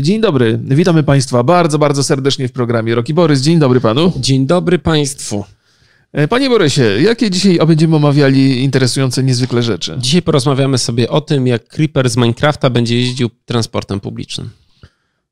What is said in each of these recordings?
Dzień dobry, witamy Państwa bardzo, bardzo serdecznie w programie Roki Borys. Dzień dobry Panu. Dzień dobry Państwu. E, Panie Borysie, jakie dzisiaj będziemy omawiali interesujące niezwykle rzeczy? Dzisiaj porozmawiamy sobie o tym, jak Creeper z Minecrafta będzie jeździł transportem publicznym.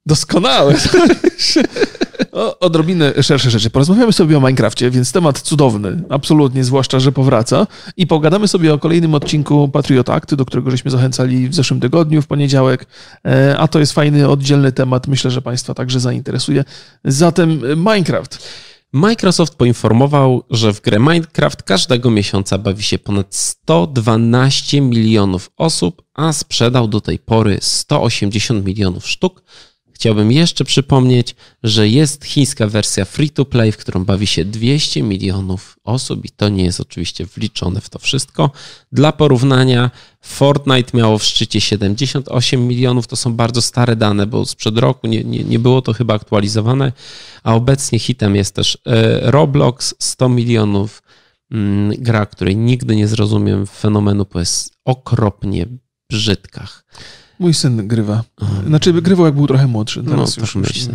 Doskonałe. o, odrobinę szersze rzeczy. Porozmawiamy sobie o Minecrafcie, więc temat cudowny, absolutnie, zwłaszcza, że powraca. I pogadamy sobie o kolejnym odcinku Patriot Act, do którego żeśmy zachęcali w zeszłym tygodniu, w poniedziałek. E, A to jest fajny, oddzielny temat. Myślę, że Państwa także zainteresuje. Zatem e, Minecraft. Microsoft poinformował, że w grę Minecraft każdego miesiąca bawi się ponad 112 milionów osób, a sprzedał do tej pory 180 milionów sztuk. Chciałbym jeszcze przypomnieć, że jest chińska wersja free to play, w którą bawi się 200 milionów osób i to nie jest oczywiście wliczone w to wszystko. Dla porównania, Fortnite miało w szczycie 78 milionów, to są bardzo stare dane, bo sprzed roku nie, nie, nie było to chyba aktualizowane, a obecnie hitem jest też e, Roblox 100 milionów, mm, gra, której nigdy nie zrozumiem fenomenu, bo jest okropnie brzydka. Mój syn grywa. Znaczy grywał jak był trochę młodszy. Teraz No, już, już.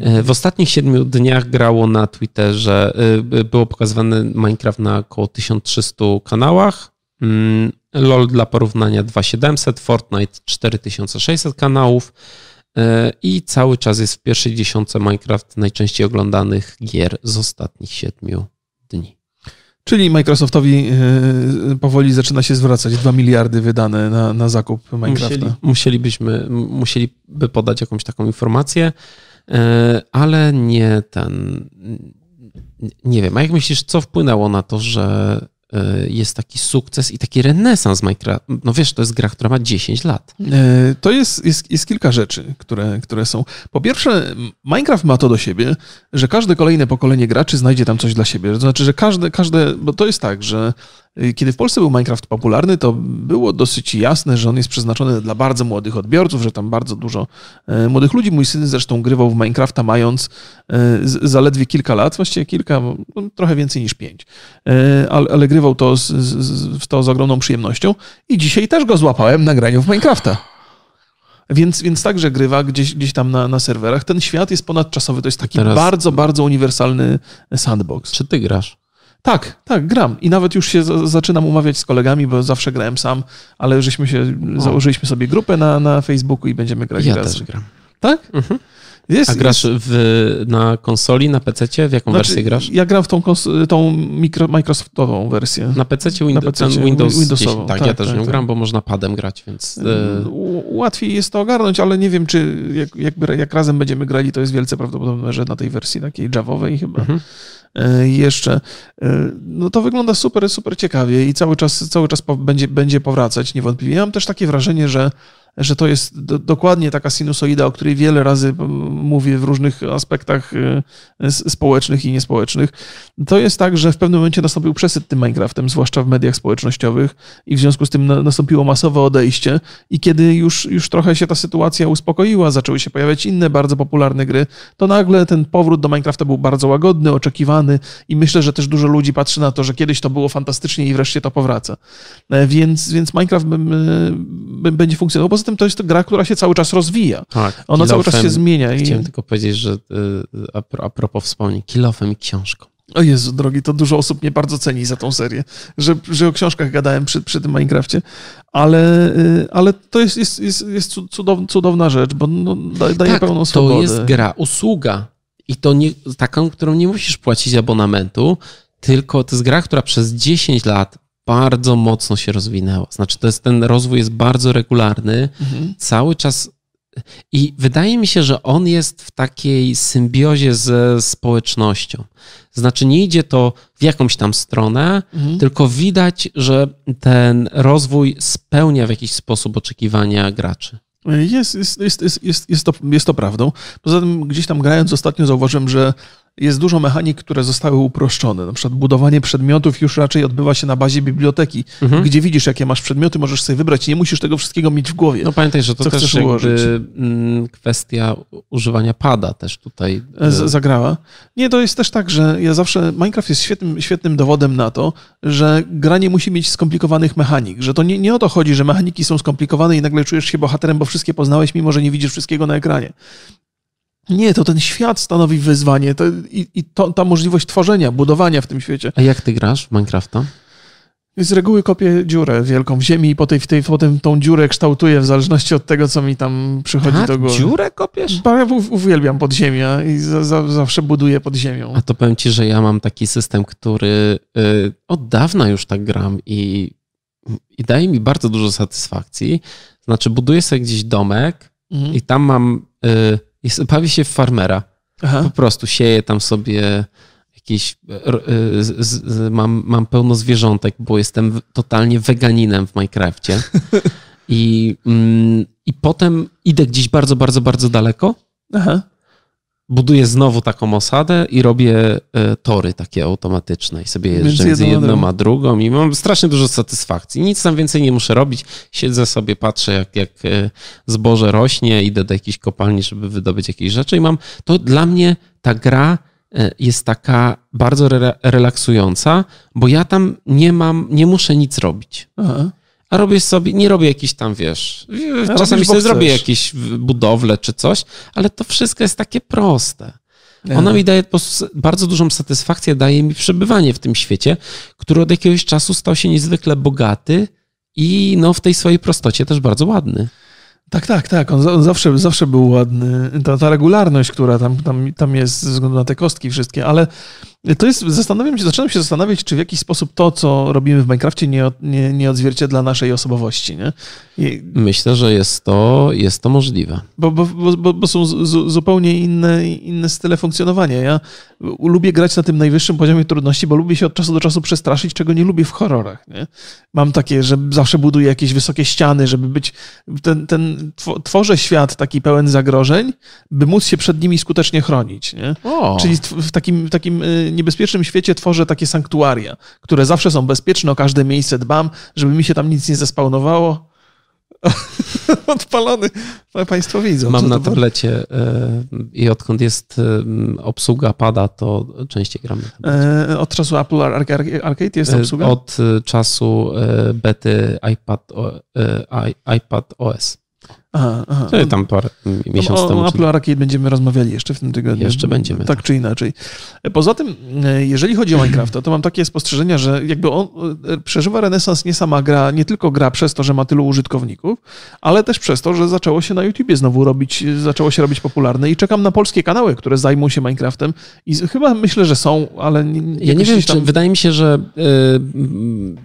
E, W ostatnich siedmiu dniach grało na Twitterze, e, było pokazywane Minecraft na około 1300 kanałach. Mm, LOL dla porównania 2700, Fortnite 4600 kanałów e, i cały czas jest w pierwszej dziesiątce Minecraft najczęściej oglądanych gier z ostatnich siedmiu dni. Czyli Microsoftowi e, powoli zaczyna się zwracać 2 miliardy wydane na, na zakup Minecrafta. Musieli, musielibyśmy, musieliby podać jakąś taką informację, e, ale nie ten. Nie wiem, a jak myślisz, co wpłynęło na to, że e, jest taki sukces i taki renesans Minecraft? No wiesz, to jest gra, która ma 10 lat. E, To jest, jest, jest kilka rzeczy, które, które są. Po pierwsze, Minecraft ma to do siebie, że każde kolejne pokolenie graczy znajdzie tam coś dla siebie. To znaczy, że każde, każde bo to jest tak, że y, kiedy w Polsce był Minecraft popularny, to było dosyć jasne, że on jest przeznaczony dla bardzo młodych odbiorców, że tam bardzo dużo e, młodych ludzi. Mój syn zresztą grywał w Minecrafta mając e, zaledwie kilka lat, właściwie kilka, no, trochę więcej niż pięć, E, ale, ale grywał to z, z, to z ogromną przyjemnością i dzisiaj też go złapałem na graniu w Minecrafta. Więc, więc także grywa gdzieś, gdzieś tam na, na serwerach. Ten świat jest ponadczasowy. To jest taki Teraz- bardzo, bardzo uniwersalny sandbox. Czy ty grasz? Tak, tak, gram. I nawet już się za- zaczynam umawiać z kolegami, bo zawsze grałem sam, ale żeśmy się, założyliśmy sobie grupę na, na Facebooku i będziemy grać Ja razem. też gram. Tak? Mhm. Jest, A grasz jest- w, na konsoli, na PC? W jaką znaczy, wersję grasz? Ja gram w tą, kons- tą mikro, Microsoftową wersję. Na PC, Na Windows, PC-cie, ten Windows Windowsową. 10. Tak, Tak, ja też tak, nią tak. gram, bo można padem grać, więc... e, Łatwiej jest to ogarnąć, ale nie wiem, czy jak, jak, jak razem będziemy grali, to jest wielce prawdopodobne, że na tej wersji takiej javowej chyba Mhm. E, jeszcze. E, No to wygląda super, super ciekawie i cały czas, cały czas będzie, będzie powracać niewątpliwie. Ja mam też takie wrażenie, że że to jest do, dokładnie taka sinusoida, o której wiele razy mówię w różnych aspektach s- społecznych i niespołecznych. To jest tak, że w pewnym momencie nastąpił przesyt tym Minecraftem, zwłaszcza w mediach społecznościowych i w związku z tym na- nastąpiło masowe odejście i kiedy już, już trochę się ta sytuacja uspokoiła, zaczęły się pojawiać inne bardzo popularne gry, to nagle ten powrót do Minecrafta był bardzo łagodny, oczekiwany i myślę, że też dużo ludzi patrzy na to, że kiedyś to było fantastycznie i wreszcie to powraca. E, Więc, więc Minecraft będzie funkcjonował. Poza tym to jest to gra, która się cały czas rozwija. Tak, Ona cały czas się zmienia. I... Chciałem tylko powiedzieć, że y, a, pro- a propos wspomnień, kilofem i książką. O Jezu, drogi, to dużo osób mnie bardzo ceni za tą serię, że, że o książkach gadałem przy, przy tym Minecrafcie, ale, y, ale to jest, jest, jest, jest cudow, cudowna rzecz, bo no, da, daje tak, pełną swobodę. to jest gra, usługa. I to nie, taką, którą nie musisz płacić abonamentu, tylko to jest gra, która przez 10 lat bardzo mocno się rozwinęła. Znaczy, to jest, ten rozwój jest bardzo regularny, Mhm. cały czas. I wydaje mi się, że on jest w takiej symbiozie ze społecznością. Znaczy, nie idzie to w jakąś tam stronę, Mhm. tylko widać, że ten rozwój spełnia w jakiś sposób oczekiwania graczy. Jest, jest, jest, jest, jest, jest, to, jest to prawdą. Poza tym gdzieś tam grając ostatnio zauważyłem, że jest dużo mechanik, które zostały uproszczone. Na przykład budowanie przedmiotów już raczej odbywa się na bazie biblioteki, Mhm. gdzie widzisz, jakie masz przedmioty, możesz sobie wybrać. Nie musisz tego wszystkiego mieć w głowie. No pamiętaj, że to też jakby mm, kwestia używania pada też tutaj. Z- e, zagrała. Nie, to jest też tak, że ja zawsze. Minecraft jest świetnym, świetnym dowodem na to, że gra nie musi mieć skomplikowanych mechanik. Że to nie, nie o to chodzi, że mechaniki są skomplikowane i nagle czujesz się bohaterem, bo wszystkie poznałeś, mimo że nie widzisz wszystkiego na ekranie. Nie, to ten świat stanowi wyzwanie to, i, i to, ta możliwość tworzenia, budowania w tym świecie. A jak ty grasz w Minecrafta? Z reguły kopię dziurę wielką w ziemi i potem, w tej, potem tą dziurę kształtuję w zależności od tego, co mi tam przychodzi Tak, do głowy. dziurę kopiesz? Bo Ja uwielbiam podziemia i za, za, zawsze buduję pod ziemią. A to powiem ci, że ja mam taki system, który y, od dawna już tak gram i, i daje mi bardzo dużo satysfakcji. Znaczy, buduję sobie gdzieś domek Mhm. i tam mam. Y, jest, bawię się w farmera. Aha. Po prostu sieję tam sobie jakieś. r- y, z, z, mam, mam pełno zwierzątek, bo jestem totalnie weganinem w Minecrafcie. I, mm, I potem idę gdzieś bardzo, bardzo, bardzo daleko Aha. Buduję znowu taką osadę i robię e, tory takie automatyczne i sobie jeżdżę między jedną a jedną drugą. a drugą i mam strasznie dużo satysfakcji. Nic tam więcej nie muszę robić. Siedzę sobie, patrzę jak, jak e, zboże rośnie, idę do jakiejś kopalni, żeby wydobyć jakieś rzeczy i mam... To dla mnie ta gra e, jest taka bardzo re relaksująca, bo ja tam nie mam, nie muszę nic robić. Aha. A robię sobie, nie robię jakichś tam, wiesz, robisz, czasami bo sobie zrobię jakieś budowle czy coś, ale to wszystko jest takie proste. Ona mi daje bardzo dużą satysfakcję, daje mi przebywanie w tym świecie, który od jakiegoś czasu stał się niezwykle bogaty i no w tej swojej prostocie też bardzo ładny. Tak, tak, tak. On, on zawsze, zawsze był ładny. Ta, ta regularność, która tam, tam, tam jest ze względu na te kostki wszystkie, ale to jest, zastanawiam się, zaczynam się zastanawiać, czy w jakiś sposób to, co robimy w Minecrafcie, nie, nie, nie odzwierciedla naszej osobowości, nie? I, Myślę, że jest to, jest to możliwe. bo, bo, bo, bo- są z, zupełnie inne, inne style funkcjonowania. Ja lubię grać na tym najwyższym poziomie trudności, bo lubię się od czasu do czasu przestraszyć, czego nie lubię w horrorach. Nie? Mam takie, że zawsze buduję jakieś wysokie ściany, żeby być. Ten, ten, two- tworzę świat taki pełen zagrożeń, by móc się przed nimi skutecznie chronić. Nie? O, Czyli w takim, w takim y, niebezpiecznym świecie tworzę takie sanktuaria, które zawsze są bezpieczne, o każde miejsce dbam, żeby mi się tam nic nie zespawnowało. Odpalony. Państwo widzą. mam na tablecie e, i odkąd jest e, obsługa pada, to częściej gramy. tablecie. E, Od czasu Apple Arca- Arcade jest obsługa? Od czasu bety iPad, o- iPad OS. Aha, aha. Czyli tam parę miesiąc o, temu. o Apple Arcade będziemy rozmawiali jeszcze w tym tygodniu. Jeszcze będziemy, Tak czy inaczej. Poza tym, e, jeżeli chodzi o Minecrafta, to mam takie spostrzeżenia, że jakby on e, przeżywa renesans nie sama gra, nie tylko gra przez to, że ma tylu użytkowników, ale też przez to, że zaczęło się na YouTubie znowu robić, zaczęło się robić popularne i czekam na polskie kanały, które zajmą się Minecraftem i chyba myślę, że są, ale nie, Ja nie wiem, tam- czy wydaje mi się, że y, mm,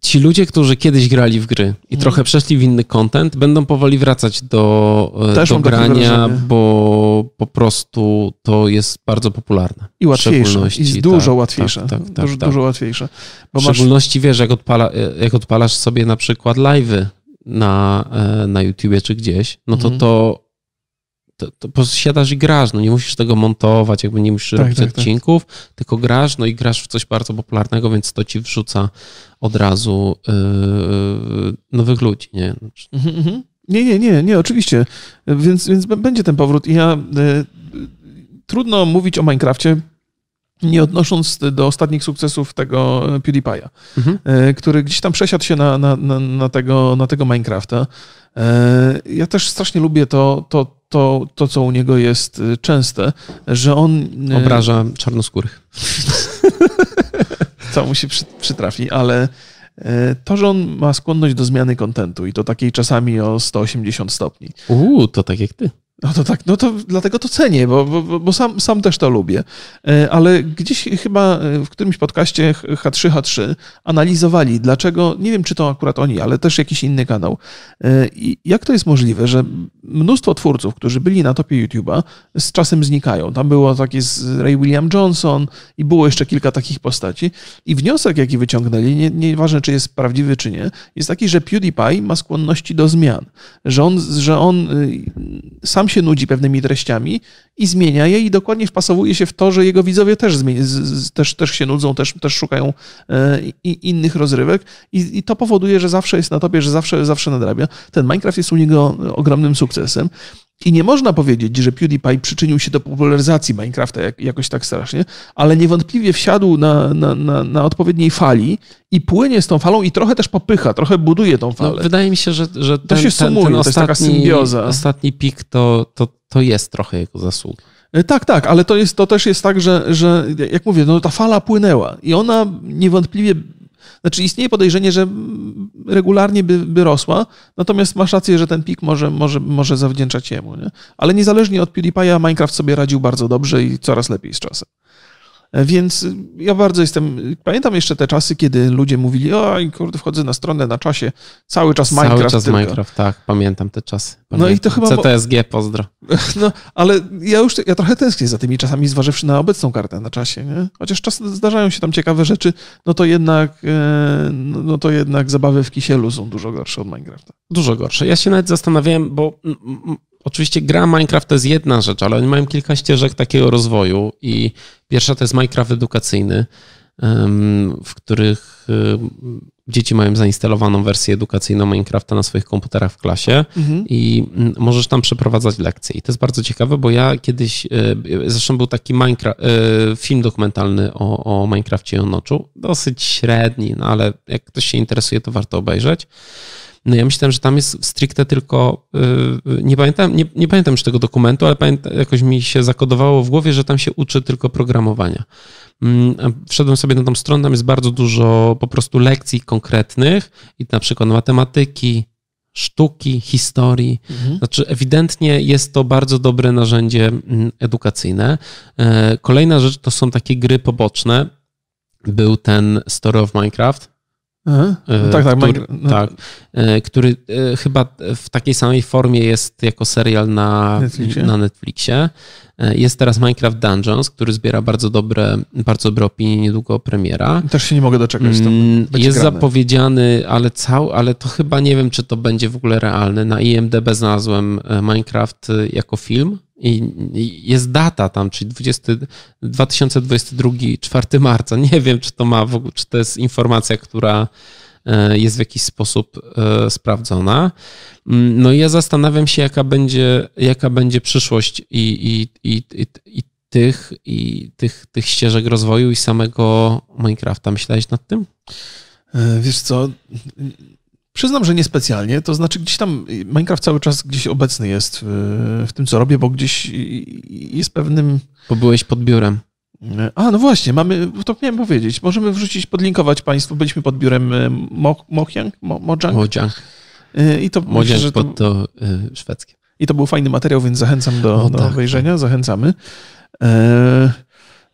ci ludzie, którzy kiedyś grali w gry i Mhm. trochę przeszli w inny content, będą powoli wracać do, y, Też do grania, bo po prostu to jest bardzo popularne. i łatwiejsze, i dużo tak, łatwiejsze, tak, tak, tak, dużo, tak. dużo łatwiejsze. Bo W masz szczególności wiesz, jak, odpala, jak odpalasz sobie na przykład live'y na, e, na YouTubie czy gdzieś, no to Mhm. to, to, to posiadasz i grasz, no nie musisz tego montować, jakby nie musisz Tak, robić tak, tak. odcinków, tylko grasz, no i grasz w coś bardzo popularnego, więc to ci wrzuca od razu yy, nowych ludzi, nie? Znaczy, Mhm, mhm. Nie, nie, nie, nie, oczywiście. Więc, więc będzie ten powrót. I ja e, trudno mówić o Minecrafcie, nie odnosząc do ostatnich sukcesów tego PewDiePie'a, Mhm. e, który gdzieś tam przesiadł się na, na, na, na, tego, na tego Minecrafta. E, Ja też strasznie lubię to, to, to, to, co u niego jest e, częste, że on... Obraża czarnoskórych. co mu się przy, przytrafi, ale to, że on ma skłonność do zmiany kontentu i to takiej czasami o 180 stopni, Uuu, to tak jak ty. No to tak, no to dlatego to cenię, bo, bo, bo sam, sam też to lubię. E, Ale gdzieś chyba w którymś podcaście H3H3 analizowali, dlaczego, nie wiem czy to akurat oni, ale też jakiś inny kanał. E, I jak to jest możliwe, że mnóstwo twórców, którzy byli na topie YouTube'a, z czasem znikają. Tam było takie z Ray William Johnson i było jeszcze kilka takich postaci. I wniosek, jaki wyciągnęli, nie, nieważne czy jest prawdziwy czy nie, jest taki, że PewDiePie ma skłonności do zmian. Że on, że on y, sam się nudzi pewnymi treściami i zmienia je i dokładnie wpasowuje się w to, że jego widzowie też, też, też się nudzą, też, też szukają e, innych rozrywek i, i to powoduje, że zawsze jest na topie, że zawsze, zawsze nadrabia. Ten Minecraft jest u niego ogromnym sukcesem. I nie można powiedzieć, że PewDiePie przyczynił się do popularyzacji Minecrafta jak, jakoś tak strasznie, ale niewątpliwie wsiadł na, na, na, na, odpowiedniej fali i płynie z tą falą i trochę też popycha, trochę buduje tą falę. No, wydaje mi się, że, że ten, to się sumuje, ten, ten ostatni, to jest taka symbioza. Ostatni pik to, to, to jest trochę jego zasługa. E, tak, tak, ale to, jest, to też jest tak, że, że jak mówię, no ta fala płynęła i ona niewątpliwie znaczy istnieje podejrzenie, że regularnie by, by rosła, natomiast masz rację, że ten pik może, może, może zawdzięczać jemu. Nie? Ale niezależnie od PewDiePie'a Minecraft sobie radził bardzo dobrze i coraz lepiej z czasem. Więc ja bardzo jestem. Pamiętam jeszcze te czasy, kiedy ludzie mówili: Oj, kurde, wchodzę na stronę na czasie, cały czas Minecraft. Cały czas tylko. Minecraft, tak, pamiętam te czasy. Pamiętam. No i to chyba. CTSG, pozdro. No, ale ja już ja trochę tęsknię za tymi czasami, zważywszy na obecną kartę na czasie. Nie? Chociaż czasem zdarzają się tam ciekawe rzeczy, no to jednak, e, no to jednak zabawy w kisielu są dużo gorsze od Minecrafta. Dużo gorsze. Ja się nawet zastanawiałem, bo oczywiście gra Minecraft to jest jedna rzecz, ale oni mają kilka ścieżek takiego rozwoju i pierwsza to jest Minecraft edukacyjny, w których dzieci mają zainstalowaną wersję edukacyjną Minecrafta na swoich komputerach w klasie mhm. i możesz tam przeprowadzać lekcje. I to jest bardzo ciekawe, bo ja kiedyś, e, zresztą był taki Minecraft, e, film dokumentalny o, o Minecrafcie i o Noczu, dosyć średni, no ale jak ktoś się interesuje, to warto obejrzeć. No ja myślałem, że tam jest stricte tylko, y, nie pamiętam, nie, nie pamiętam już tego dokumentu, ale pamiętam, jakoś mi się zakodowało w głowie, że tam się uczy tylko programowania. Mm, wszedłem sobie na tą stronę, tam jest bardzo dużo po prostu lekcji konkretnych i na przykład matematyki, sztuki, historii. Mhm. Znaczy, ewidentnie jest to bardzo dobre narzędzie mm, edukacyjne. E, kolejna rzecz to są takie gry poboczne. Był ten Story of Minecraft, Aha. No tak, tak, który, no. tak, e, który e, chyba w takiej samej formie jest jako serial na Netflixie. na Netflixie. E, jest teraz Minecraft Dungeons, który zbiera bardzo dobre, bardzo dobre opinie, niedługo premiera. Też się nie mogę doczekać. Mm, jest grane. zapowiedziany, ale, cał, ale to chyba nie wiem, czy to będzie w ogóle realne. Na IMDB znalazłem Minecraft jako film i jest data tam, czyli 20, 2022, 4 marca. Nie wiem, czy to ma w ogóle, czy to jest informacja, która e, jest w jakiś sposób e, sprawdzona. Mm, no i ja zastanawiam się, jaka będzie, jaka będzie przyszłość i, i, i, i, i tych, i tych, tych ścieżek rozwoju i samego Minecrafta. Myślałeś nad tym? E, wiesz co, Przyznam, że niespecjalnie. To znaczy, gdzieś tam Minecraft cały czas gdzieś obecny jest w, w tym, co robię, bo gdzieś jest pewnym. Bo byłeś pod biurem. A, no właśnie, mamy, to miałem powiedzieć. Możemy wrzucić, podlinkować Państwu. Byliśmy pod biurem e, Mo, Mojang. Mo, Mojang. Mojang. E, I to Mojang myślę, że to, pod to y, szwedzkie. I to był fajny materiał, więc zachęcam do, o, do tak. obejrzenia. Zachęcamy. E,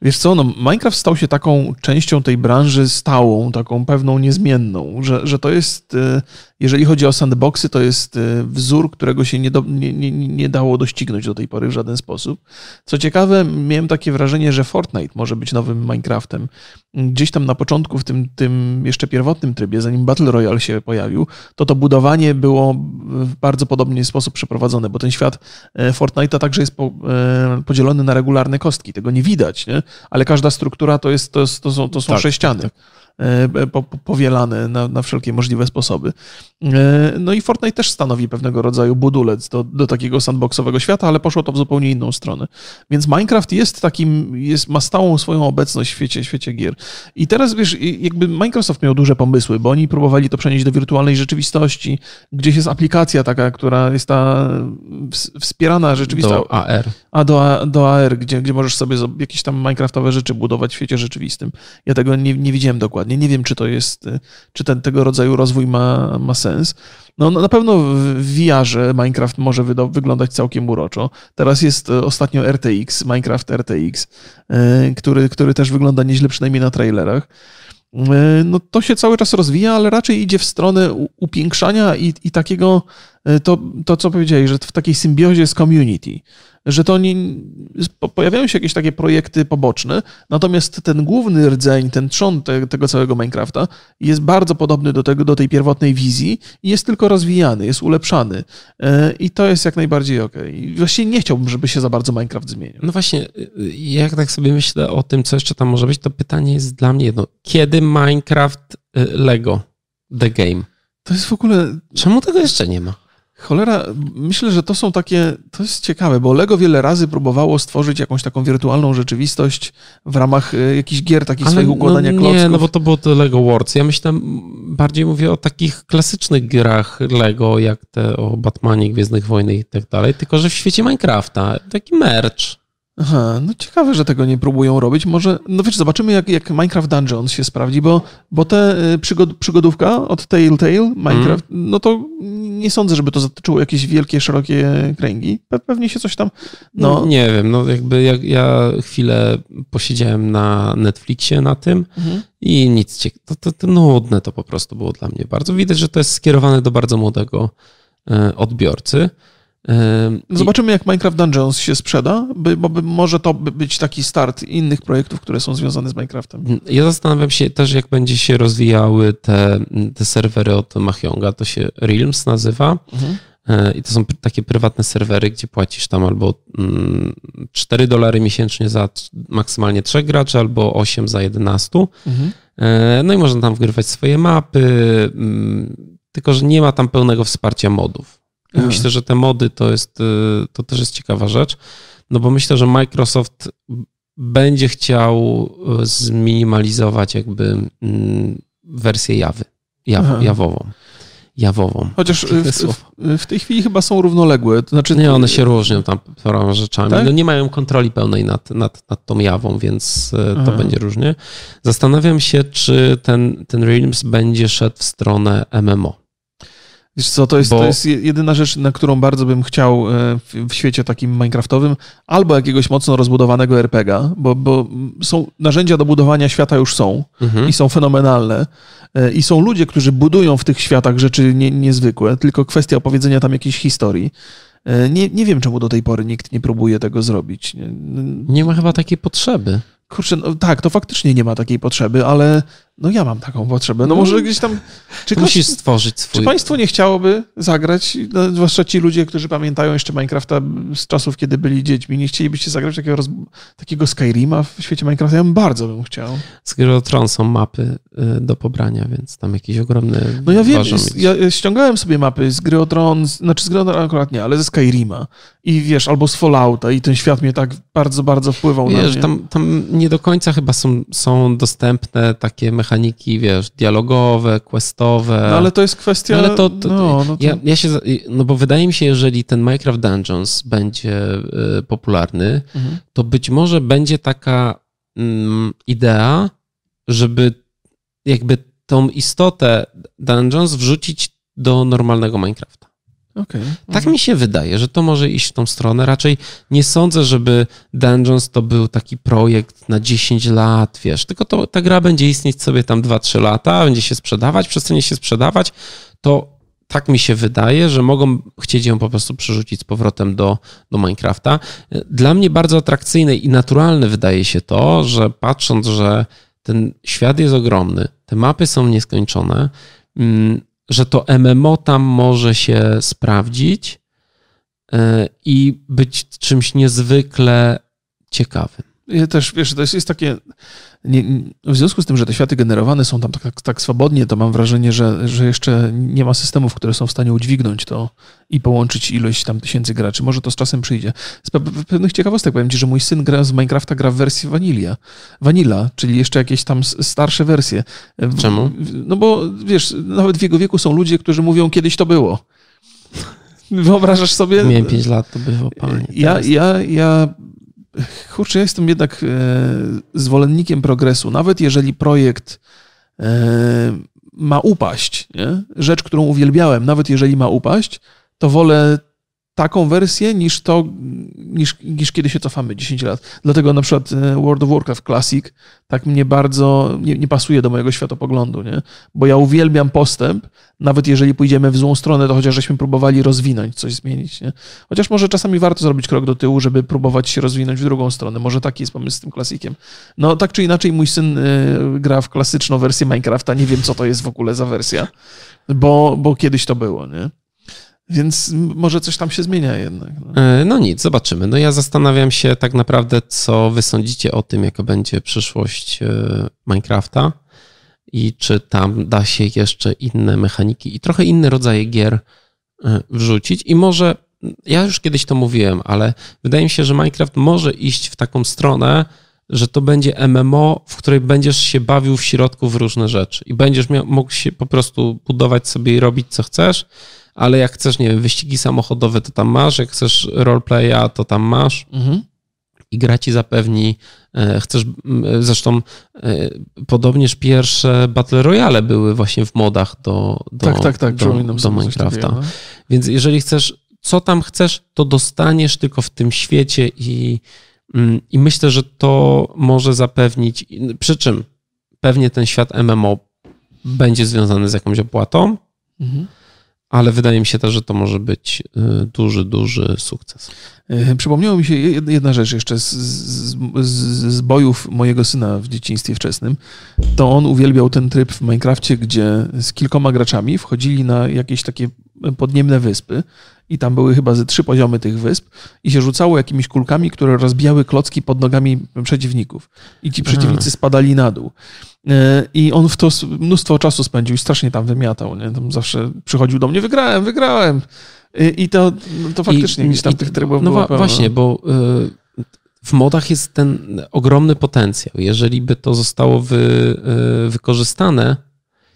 Wiesz co, no Minecraft stał się taką częścią tej branży stałą, taką pewną niezmienną, że, że to jest jeżeli chodzi o sandboxy, to jest e, wzór, którego się nie, do, nie, nie, nie, dało doścignąć do tej pory w żaden sposób. Co ciekawe, miałem takie wrażenie, że Fortnite może być nowym Minecraftem. Gdzieś tam na początku, w tym, tym jeszcze pierwotnym trybie, zanim Battle Royale się pojawił, to to budowanie było w bardzo podobny sposób przeprowadzone, bo ten świat e, Fortnite'a także jest po, e, podzielony na regularne kostki. Tego nie widać, nie? ale każda struktura to, jest, to, jest, to są, to są tak, sześciany. Tak, tak. E, powielane na, na wszelkie możliwe sposoby. E, no i Fortnite też stanowi pewnego rodzaju budulec do, do takiego sandboxowego świata, ale poszło to w zupełnie inną stronę. Więc Minecraft jest takim, jest, ma stałą swoją obecność w świecie, świecie gier. I teraz wiesz, jakby Microsoft miał duże pomysły, bo oni próbowali to przenieść do wirtualnej rzeczywistości. Gdzieś jest aplikacja taka, która jest ta wspierana rzeczywistość. Do AR. A do, do AR, gdzie, gdzie możesz sobie jakieś tam Minecraftowe rzeczy budować w świecie rzeczywistym. Ja tego nie, nie widziałem dokładnie. Nie wiem, czy to jest, czy ten, tego rodzaju rozwój ma, ma sens. No, no na pewno w VR-ze Minecraft może wyglądać całkiem uroczo. Teraz jest e, ostatnio RTX, Minecraft RTX, e, który, który też wygląda nieźle, przynajmniej na trailerach. no to się cały czas rozwija, ale raczej idzie w stronę upiększania i, i takiego, to, to co powiedziałeś, że w takiej symbiozie z community że to nie, pojawiają się jakieś takie projekty poboczne, natomiast ten główny rdzeń, ten trzon te, tego całego Minecrafta jest bardzo podobny do, tego, do tej pierwotnej wizji i jest tylko rozwijany, jest ulepszany. E, I to jest jak najbardziej ok. I właściwie nie chciałbym, żeby się za bardzo Minecraft zmienił. No właśnie, y, jak tak sobie myślę o tym, co jeszcze tam może być, to pytanie jest dla mnie jedno. Kiedy Minecraft y, Lego The Game? To jest w ogóle. Czemu tego jeszcze nie ma? Cholera, myślę, że to są takie, to jest ciekawe, bo Lego wiele razy próbowało stworzyć jakąś taką wirtualną rzeczywistość w ramach e, jakichś gier, takich Ale swoich układania no, klocków. Nie, no bo to było to Lego Wars. Ja myślę, bardziej mówię o takich klasycznych grach Lego, jak te o Batmanie, Gwiezdnych Wojny i tak dalej, tylko że w świecie Minecrafta. Taki merch. Aha, no ciekawe, że tego nie próbują robić. Może, no wiesz, zobaczymy jak, jak Minecraft Dungeons się sprawdzi, bo, bo te y, przygod, przygodówka od Telltale, Minecraft, mm. no to nie sądzę, żeby to zatyczyło jakieś wielkie, szerokie kręgi. Pe pewnie się coś tam, no. Nie wiem, no jakby ja, ja chwilę posiedziałem na Netflixie na tym mhm. i nic, to, to, to nudne to po prostu było dla mnie bardzo. Widać, że to jest skierowane do bardzo młodego e, odbiorcy. Zobaczymy, jak Minecraft Dungeons się sprzeda, bo może to być taki start innych projektów, które są związane z Minecraftem. Ja zastanawiam się też, jak będzie się rozwijały te, te serwery od Mahjonga. To się Realms nazywa. Mhm. E, I to są takie prywatne serwery, gdzie płacisz tam albo 4 mm, dolary miesięcznie za maksymalnie 3 graczy, albo 8 za 11. Mhm. E, no i można tam wgrywać swoje mapy, mm, tylko że nie ma tam pełnego wsparcia modów. I myślę, że te mody to jest, y, to też jest ciekawa rzecz, no bo myślę, że Microsoft będzie chciał y, zminimalizować jakby mm, wersję Jawy, jaw, jawową. Jawową. Chociaż w, w, w, tej chwili chyba są równoległe. To znaczy... Nie, one się różnią tam paroma rzeczami. Tak? No nie mają kontroli pełnej nad, nad, nad tą jawą, więc y, Aha. to będzie różnie. Zastanawiam się, czy ten, ten Realms będzie szedł w stronę MMO. Wiesz co, to jest, Bo... to jest jedyna rzecz, na którą bardzo bym chciał e, w, świecie takim minecraftowym, albo jakiegoś mocno rozbudowanego RPGa, bo, bo są narzędzia do budowania świata już są mhm. i są fenomenalne. E, I są ludzie, którzy budują w tych światach rzeczy nie, niezwykłe, tylko kwestia opowiedzenia tam jakiejś historii. E, nie, nie wiem, czemu do tej pory nikt nie próbuje tego zrobić. Nie, nie ma chyba takiej potrzeby. Kurczę, no, tak, to faktycznie nie ma takiej potrzeby, ale no ja mam taką potrzebę. No może gdzieś tam... Czy ktoś, Musisz stworzyć swój... Czy państwo nie chciałoby zagrać, no, zwłaszcza ci ludzie, którzy pamiętają jeszcze Minecrafta z czasów, kiedy byli dziećmi, nie chcielibyście zagrać takiego, roz... takiego Skyrima w świecie Minecrafta? Ja bym bardzo bym chciał. Z Gry o Tron są mapy y, do pobrania, więc tam jakiś ogromny... No ja wiem, ja ściągałem sobie mapy z Gry o Tron, znaczy z Gry o Tron akurat nie, ale ze Skyrima i wiesz, albo z Fallouta i ten świat mnie tak bardzo, bardzo wpływał wiesz, na mnie. Tam, tam nie do końca chyba są, są dostępne takie mechanizmy, mechaniki, wiesz, dialogowe, questowe. No ale to jest kwestia... No, ale to, to, no, no to... Ja, ja, się, no bo wydaje mi się, jeżeli ten Minecraft Dungeons będzie y, popularny, mhm. to być może będzie taka mm, idea, żeby jakby tą istotę Dungeons wrzucić do normalnego Minecrafta. Okay. Tak mi się wydaje, że to może iść w tą stronę. Raczej nie sądzę, żeby Dungeons to był taki projekt na 10 lat, wiesz, tylko to, ta gra będzie istnieć sobie tam 2-3 lata, będzie się sprzedawać, przestanie się sprzedawać, to tak mi się wydaje, że mogą chcieć ją po prostu przerzucić z powrotem do, do Minecrafta. Dla mnie bardzo atrakcyjne i naturalne wydaje się to, że patrząc, że ten świat jest ogromny, te mapy są nieskończone, mm, że to MMO tam może się sprawdzić e, i być czymś niezwykle ciekawym. Ja też, wiesz, to jest, jest takie. Nie, w związku z tym, że te światy generowane są tam tak, tak, tak, swobodnie, to mam wrażenie, że, że jeszcze nie ma systemów, które są w stanie udźwignąć to i połączyć ilość tam tysięcy graczy. Może to z czasem przyjdzie. Z pewnych ciekawostek powiem ci, że mój syn gra z Minecrafta gra w wersji Vanilla. Vanilla, czyli jeszcze jakieś tam starsze wersje. Czemu? No bo wiesz, nawet w jego wieku są ludzie, którzy mówią, kiedyś to było. Wyobrażasz sobie? Miałem 5 lat, to było panie. Ja, ja, ja kurczę, ja jestem jednak e, zwolennikiem progresu. Nawet jeżeli projekt e, ma upaść, nie? rzecz, którą uwielbiałem, nawet jeżeli ma upaść, to wolę taką wersję niż to, niż, niż kiedy się cofamy 10 lat. Dlatego na przykład e, World of Warcraft Classic tak mnie bardzo nie, nie, pasuje do mojego światopoglądu, nie? Bo ja uwielbiam postęp, nawet jeżeli pójdziemy w złą stronę, to chociaż żeśmy próbowali rozwinąć, coś zmienić, nie? Chociaż może czasami warto zrobić krok do tyłu, żeby próbować się rozwinąć w drugą stronę. Może taki jest pomysł z tym klasikiem. No tak czy inaczej mój syn y, gra w klasyczną wersję Minecrafta, nie wiem co to jest w ogóle za wersja, bo, bo kiedyś to było, nie? Więc może coś tam się zmienia jednak. No. E, no. nic, zobaczymy. No ja zastanawiam się tak naprawdę, co wy sądzicie o tym, jaka będzie przyszłość e, Minecrafta i czy tam da się jeszcze inne mechaniki i trochę inne rodzaje gier e, wrzucić. I może, ja już kiedyś to mówiłem, ale wydaje mi się, że Minecraft może iść w taką stronę, że to będzie MMO, w której będziesz się bawił w środku w różne rzeczy i będziesz miał, mógł się po prostu budować sobie i robić co chcesz ale jak chcesz, nie wiem, wyścigi samochodowe, to tam masz, jak chcesz roleplaya, to tam masz. Mhm. I gra ci zapewni, e, chcesz, zresztą e, podobnież pierwsze Battle Royale były właśnie w modach do, do, tak, tak, tak, do, do Minecrafta. no? Więc jeżeli chcesz, co tam chcesz, to dostaniesz tylko w tym świecie i, mm, i myślę, że to może zapewnić, przy czym pewnie ten świat MMO będzie związany z jakąś opłatą, mhm ale wydaje mi się też, że to może być y, duży, duży sukces. Y, przypomniało mi się jedna rzecz jeszcze z, z, z, bojów mojego syna w dzieciństwie wczesnym. To on uwielbiał ten tryb w Minecrafcie, gdzie z kilkoma graczami wchodzili na jakieś takie podniemne wyspy i tam były chyba ze trzy poziomy tych wysp i się rzucało jakimiś kulkami, które rozbijały klocki pod nogami przeciwników. I ci przeciwnicy spadali na dół. E, I on w to mnóstwo czasu spędził i strasznie tam wymiatał. Nie? Tam zawsze przychodził do mnie, wygrałem, wygrałem. I to, no to faktycznie I, gdzieś tam i, tych trybów No było właśnie, bo e, w modach jest ten ogromny potencjał. Jeżeli by to zostało wy, e, wykorzystane,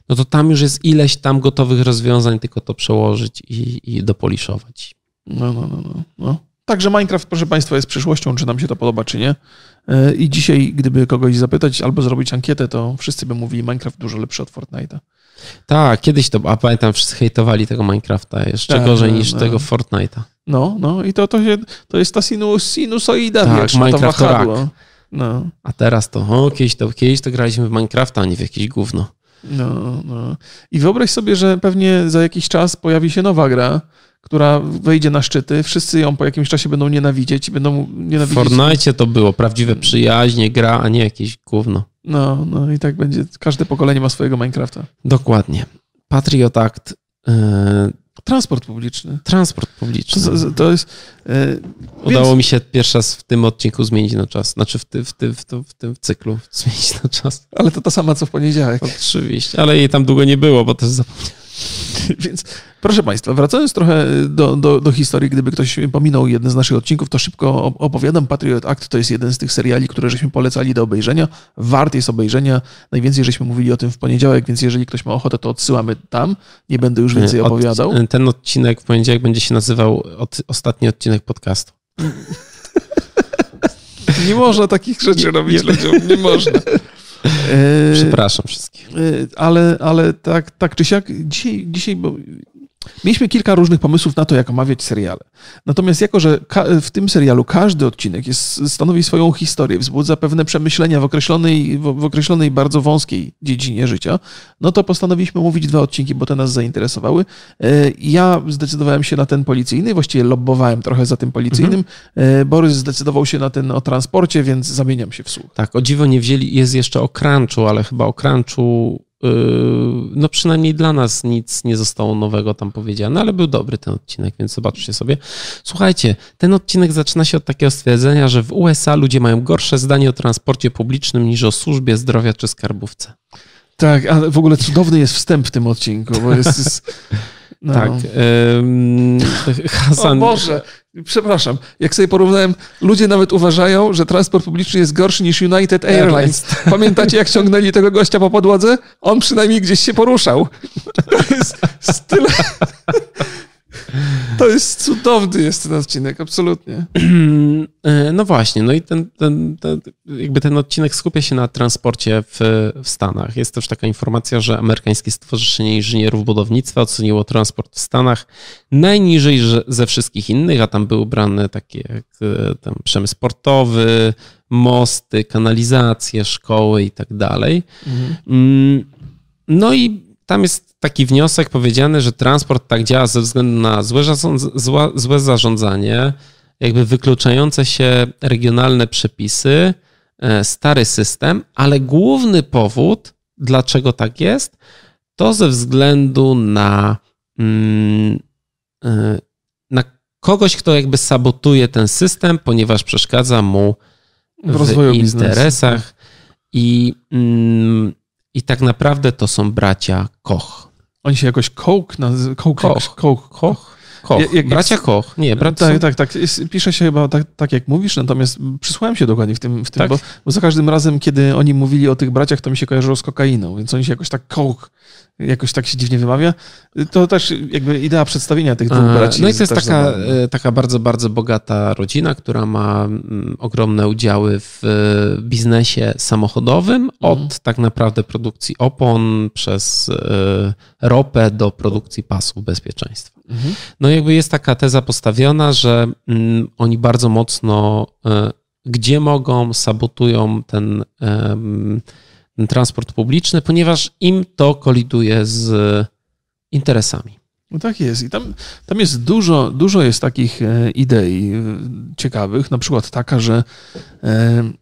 no to tam już jest ileś tam gotowych rozwiązań, tylko to przełożyć i, i dopoliszować. No, no, no, no, no. Także Minecraft, proszę Państwa, jest przyszłością, czy nam się to podoba, czy nie. E, I dzisiaj, gdyby kogoś zapytać albo zrobić ankietę, to wszyscy by mówili Minecraft dużo lepszy od Fortnite'a. Tak, kiedyś to, a pamiętam, wszyscy hejtowali tego Minecrafta jeszcze tak, gorzej no, niż no. tego Fortnite'a. No, no i to, to, się, to jest ta sinus, sinusoida, tak, wiesz, Minecraft to, to No. A teraz to, o, kiedyś to, kiedyś to graliśmy w Minecrafta, a nie w jakieś gówno. No, no. I wyobraź sobie, że pewnie za jakiś czas pojawi się nowa gra, która wejdzie na szczyty, wszyscy ją po jakimś czasie będą nienawidzieć i będą nienawidzieć. W Fortnite to było prawdziwe przyjaźnie, gra, a nie jakieś gówno. No, no i tak będzie. Każde pokolenie ma swojego Minecrafta. Dokładnie. Patriot Act. Yy... Transport publiczny. Transport publiczny. To, to jest. Yy, Udało więc... mi się pierwszy raz w tym odcinku zmienić na czas. Znaczy w, ty, w, ty, w, ty, w tym cyklu zmienić na czas. Ale to ta sama co w poniedziałek. Oczywiście, ale jej tam długo nie było, bo też zapomniałem. Więc proszę Państwa, wracając trochę do, do, do, historii, gdyby ktoś pominął jeden z naszych odcinków, to szybko opowiadam. Patriot Act to jest jeden z tych seriali, które żeśmy polecali do obejrzenia. Wart jest obejrzenia. Najwięcej żeśmy mówili o tym w poniedziałek, więc jeżeli ktoś ma ochotę, to odsyłamy tam. Nie będę już więcej opowiadał. Od, ten odcinek w poniedziałek będzie się nazywał od, ostatni odcinek podcastu. Nie można takich rzeczy robić nie, ludziom, nie można. E, Przepraszam wszystkich. E, ale, ale tak, tak czy siak, dzisiaj, dzisiaj bo Mieliśmy kilka różnych pomysłów na to, jak omawiać seriale. Natomiast jako, że w tym serialu każdy odcinek jest, stanowi swoją historię, wzbudza pewne przemyślenia w określonej, w określonej bardzo wąskiej dziedzinie życia, no to postanowiliśmy mówić dwa odcinki, bo te nas zainteresowały. E, ja zdecydowałem się na ten policyjny, właściwie lobbowałem trochę za tym policyjnym. Mhm. Borys zdecydował się na ten o transporcie, więc zamieniam się w słuch. Tak, o dziwo nie wzięli, jest jeszcze o crunchu, ale chyba o crunchu no przynajmniej dla nas nic nie zostało nowego tam powiedziane, ale był dobry ten odcinek, więc zobaczcie sobie. Słuchajcie, ten odcinek zaczyna się od takiego stwierdzenia, że w USA ludzie mają gorsze zdanie o transporcie publicznym niż o służbie zdrowia czy skarbówce. Tak, ale w ogóle cudowny jest wstęp w tym odcinku, bo jest... jest no. Tak. Um, Hasan... O Boże, przepraszam, jak sobie porównałem, ludzie nawet uważają, że transport publiczny jest gorszy niż United Airlines. Pamiętacie, jak ciągnęli tego gościa po podłodze? On przynajmniej gdzieś się poruszał. To jest tyle... To jest cudowny jest ten odcinek, absolutnie. No właśnie, no i ten, ten, ten, jakby ten odcinek skupia się na transporcie w, w Stanach. Jest też taka informacja, że amerykańskie Stowarzyszenie Inżynierów Budownictwa oceniło transport w Stanach najniżej ze wszystkich innych, a tam były brane takie jak e, tam przemysł portowy, mosty, kanalizacje, szkoły i tak dalej. Mhm. Mm, no i tam jest taki wniosek powiedziany, że transport tak działa ze względu na złe, złe zarządzanie, jakby wykluczające się regionalne przepisy, e, stary system, ale główny powód, dlaczego tak jest, to ze względu na, mm, e, na kogoś, kto jakby sabotuje ten system, ponieważ przeszkadza mu w, w interesach. Biznesu. I, mm, I tak naprawdę to są bracia Koch. Oni się jakoś Koch nazywa. Koch. Koch. Koch. Koch. Koch. Jak, bracia Koch. Nie, bracia. Tak, tak, tak. Jest, pisze się chyba tak, tak, jak mówisz, natomiast przysłałem się dokładnie w tym, w tym tak? bo, bo, za każdym razem, kiedy oni mówili o tych braciach, to mi się kojarzyło z kokainą, więc oni się jakoś tak Koch jakoś tak się dziwnie wymawia. To też jakby idea przedstawienia tych dwóch braci. No i to jest taka, e, taka bardzo, bardzo bogata rodzina, która ma mm, ogromne udziały w e, biznesie samochodowym, od mhm. tak naprawdę produkcji opon przez e, ropę do produkcji pasów bezpieczeństwa. Mhm. No jakby jest taka teza postawiona, że mm, oni bardzo mocno gdzie mogą, sabotują ten transport publiczny, ponieważ im to koliduje z interesami. No tak jest. I tam, tam jest dużo, dużo jest takich e, idei e, ciekawych, na przykład taka, że e,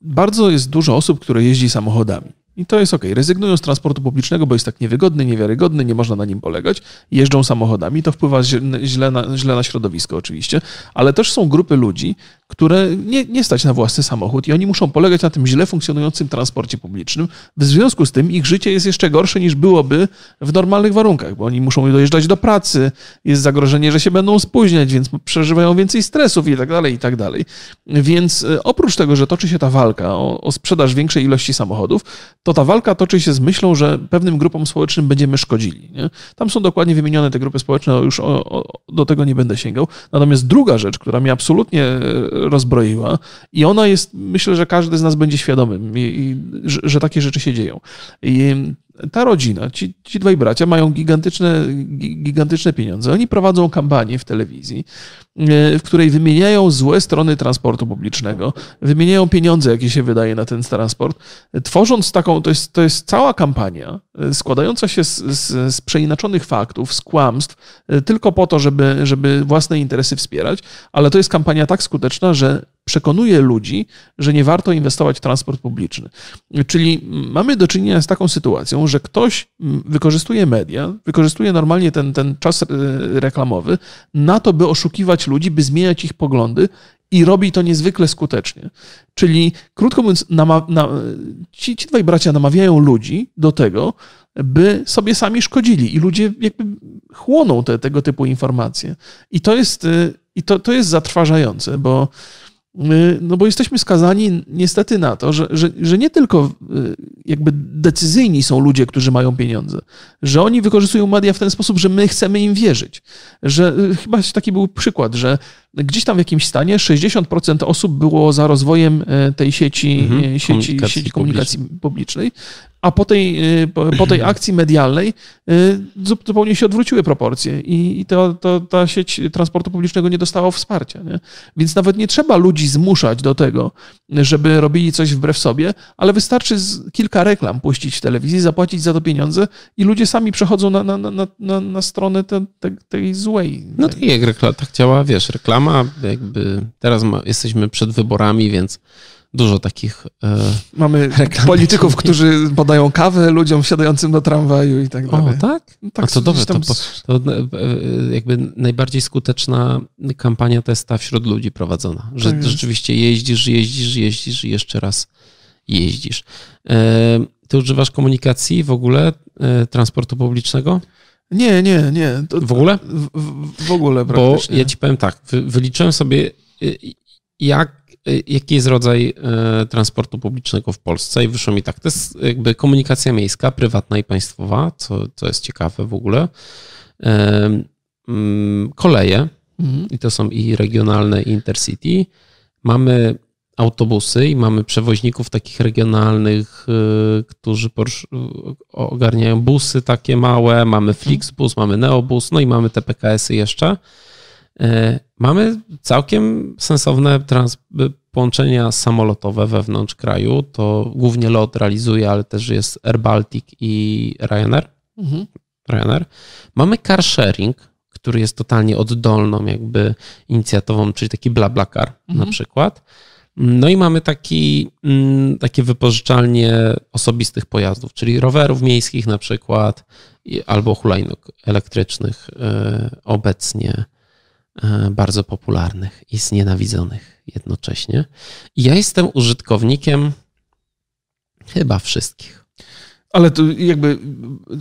bardzo jest dużo osób, które jeździ samochodami. I to jest ok. Rezygnują z transportu publicznego, bo jest tak niewygodny, niewiarygodny, nie można na nim polegać. Jeżdżą samochodami, to wpływa źle na, źle na środowisko oczywiście, ale też są grupy ludzi, które nie, nie stać na własny samochód i oni muszą polegać na tym źle funkcjonującym transporcie publicznym. W związku z tym ich życie jest jeszcze gorsze niż byłoby w normalnych warunkach, bo oni muszą dojeżdżać do pracy, jest zagrożenie, że się będą spóźniać, więc przeżywają więcej stresów i tak dalej, i tak dalej. Więc e, oprócz tego, że toczy się ta walka o, o sprzedaż większej ilości samochodów, to ta walka toczy się z myślą, że pewnym grupom społecznym będziemy szkodzili. Nie? Tam są dokładnie wymienione te grupy społeczne, już o, o, do tego nie będę sięgał. Natomiast druga rzecz, która mnie absolutnie e, rozbroiła i ona jest, myślę, że każdy z nas będzie świadomym, i, i, że, że, takie rzeczy się dzieją. I ta rodzina, ci, ci dwaj bracia mają gigantyczne, gigantyczne pieniądze. Oni prowadzą kampanię w telewizji, e, w której wymieniają złe strony transportu publicznego, wymieniają pieniądze, jakie się wydaje na ten transport, tworząc taką, to jest, to jest cała kampania e, składająca się z, z, z przeinaczonych faktów, z kłamstw, e, tylko po to, żeby, żeby własne interesy wspierać, ale to jest kampania tak skuteczna, że przekonuje ludzi, że nie warto inwestować w transport publiczny. Czyli mamy do czynienia z taką sytuacją, że ktoś wykorzystuje media, wykorzystuje normalnie ten, ten czas e, reklamowy na to, by oszukiwać ludzi, by zmieniać ich poglądy i robi to niezwykle skutecznie. Czyli, krótko mówiąc, nama, na, ci, ci dwaj bracia namawiają ludzi do tego, by sobie sami szkodzili i ludzie jakby chłoną te, tego typu informacje. I to jest, e, i to, to jest zatrważające, bo no bo jesteśmy skazani niestety na to, że, że, że nie tylko y, jakby decyzyjni są ludzie, którzy mają pieniądze, że oni wykorzystują media w ten sposób, że my chcemy im wierzyć. Że y, chyba taki był przykład, że gdzieś tam w jakimś stanie 60% osób było za rozwojem y, tej sieci, mhm, sieci, komunikacji, sieci komunikacji publicznej. A po tej, y, po tej akcji medialnej y, zupełnie się odwróciły proporcje i, to, to, ta sieć transportu publicznego nie dostała wsparcia. Nie? Więc nawet nie trzeba ludzi zmuszać do tego, żeby robili coś wbrew sobie, ale wystarczy kilka reklam puścić w telewizji, zapłacić za to pieniądze i ludzie sami przechodzą na, na, na, na, na stronę te, te, tej złej. No to jak reklam, tak działa, wiesz, reklama jakby teraz ma, jesteśmy przed wyborami, więc dużo takich. E, Mamy polityków, którzy podają kawę ludziom wsiadającym do tramwaju i tak dalej. O, tak? No, tak A to dobrze, to, to, jakby najbardziej skuteczna kampania to jest ta wśród ludzi prowadzona, że tak rzeczywiście jeździsz, jeździsz, jeździsz i jeszcze raz jeździsz. E, ty używasz komunikacji w ogóle, e, transportu publicznego? Nie, nie, nie. To, w ogóle? W, w, ogóle praktycznie. Bo ja ci powiem tak, wyliczyłem sobie, jak Y, jaki jest rodzaj y, transportu publicznego w Polsce i wyszło mi tak, to jest jakby komunikacja miejska, prywatna i państwowa, co, co jest ciekawe w ogóle. mm, koleje, mhm. i to są i regionalne, i intercity. Mamy autobusy i mamy przewoźników takich regionalnych, y, którzy ogarniają busy takie małe, mamy Flixbus, mamy Neobus, no i mamy te PKS-y jeszcze. Y, mamy całkiem sensowne trans połączenia samolotowe wewnątrz kraju. To głównie LOT realizuje, ale też jest Air Baltic i Ryanair. Mhm. Ryanair. Mamy car sharing, który jest totalnie oddolną jakby inicjatywą, czyli taki BlaBlaCar mhm. na przykład. No i mamy taki, mm, takie wypożyczalnie osobistych pojazdów, czyli rowerów miejskich na przykład, albo hulajnóg elektrycznych e, obecnie e, bardzo popularnych i znienawidzonych jednocześnie. I ja jestem użytkownikiem chyba wszystkich. Ale to jakby,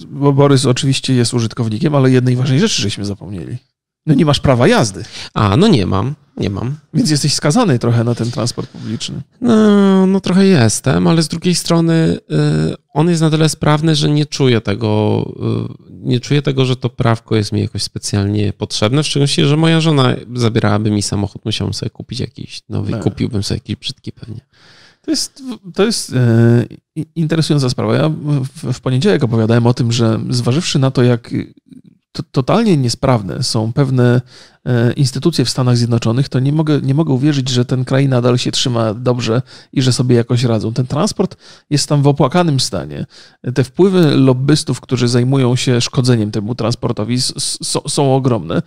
bo Borys oczywiście jest użytkownikiem, ale jednej ważnej rzeczy żeśmy zapomnieli. No nie masz prawa jazdy. A, no nie mam, nie mam. Więc jesteś skazany trochę na ten transport publiczny. No, no trochę jestem, ale z drugiej strony y, on jest na tyle sprawny, że nie czuję tego, y, nie czuję tego, że to prawko jest mi jakoś specjalnie potrzebne, w szczególności, że moja żona zabierałaby mi samochód, musiałbym sobie kupić jakiś nowy no. kupiłbym sobie jakiś brzydki pewnie. To jest, to jest e, interesująca sprawa. Ja w, w poniedziałek opowiadałem o tym, że zważywszy na to, jak totalnie niesprawne są pewne e, instytucje w Stanach Zjednoczonych, to nie mogę, nie mogę uwierzyć, że ten kraj nadal się trzyma dobrze i że sobie jakoś radzą. Ten transport jest tam w opłakanym stanie. Te wpływy lobbystów, którzy zajmują się szkodzeniem temu transportowi, są ogromne.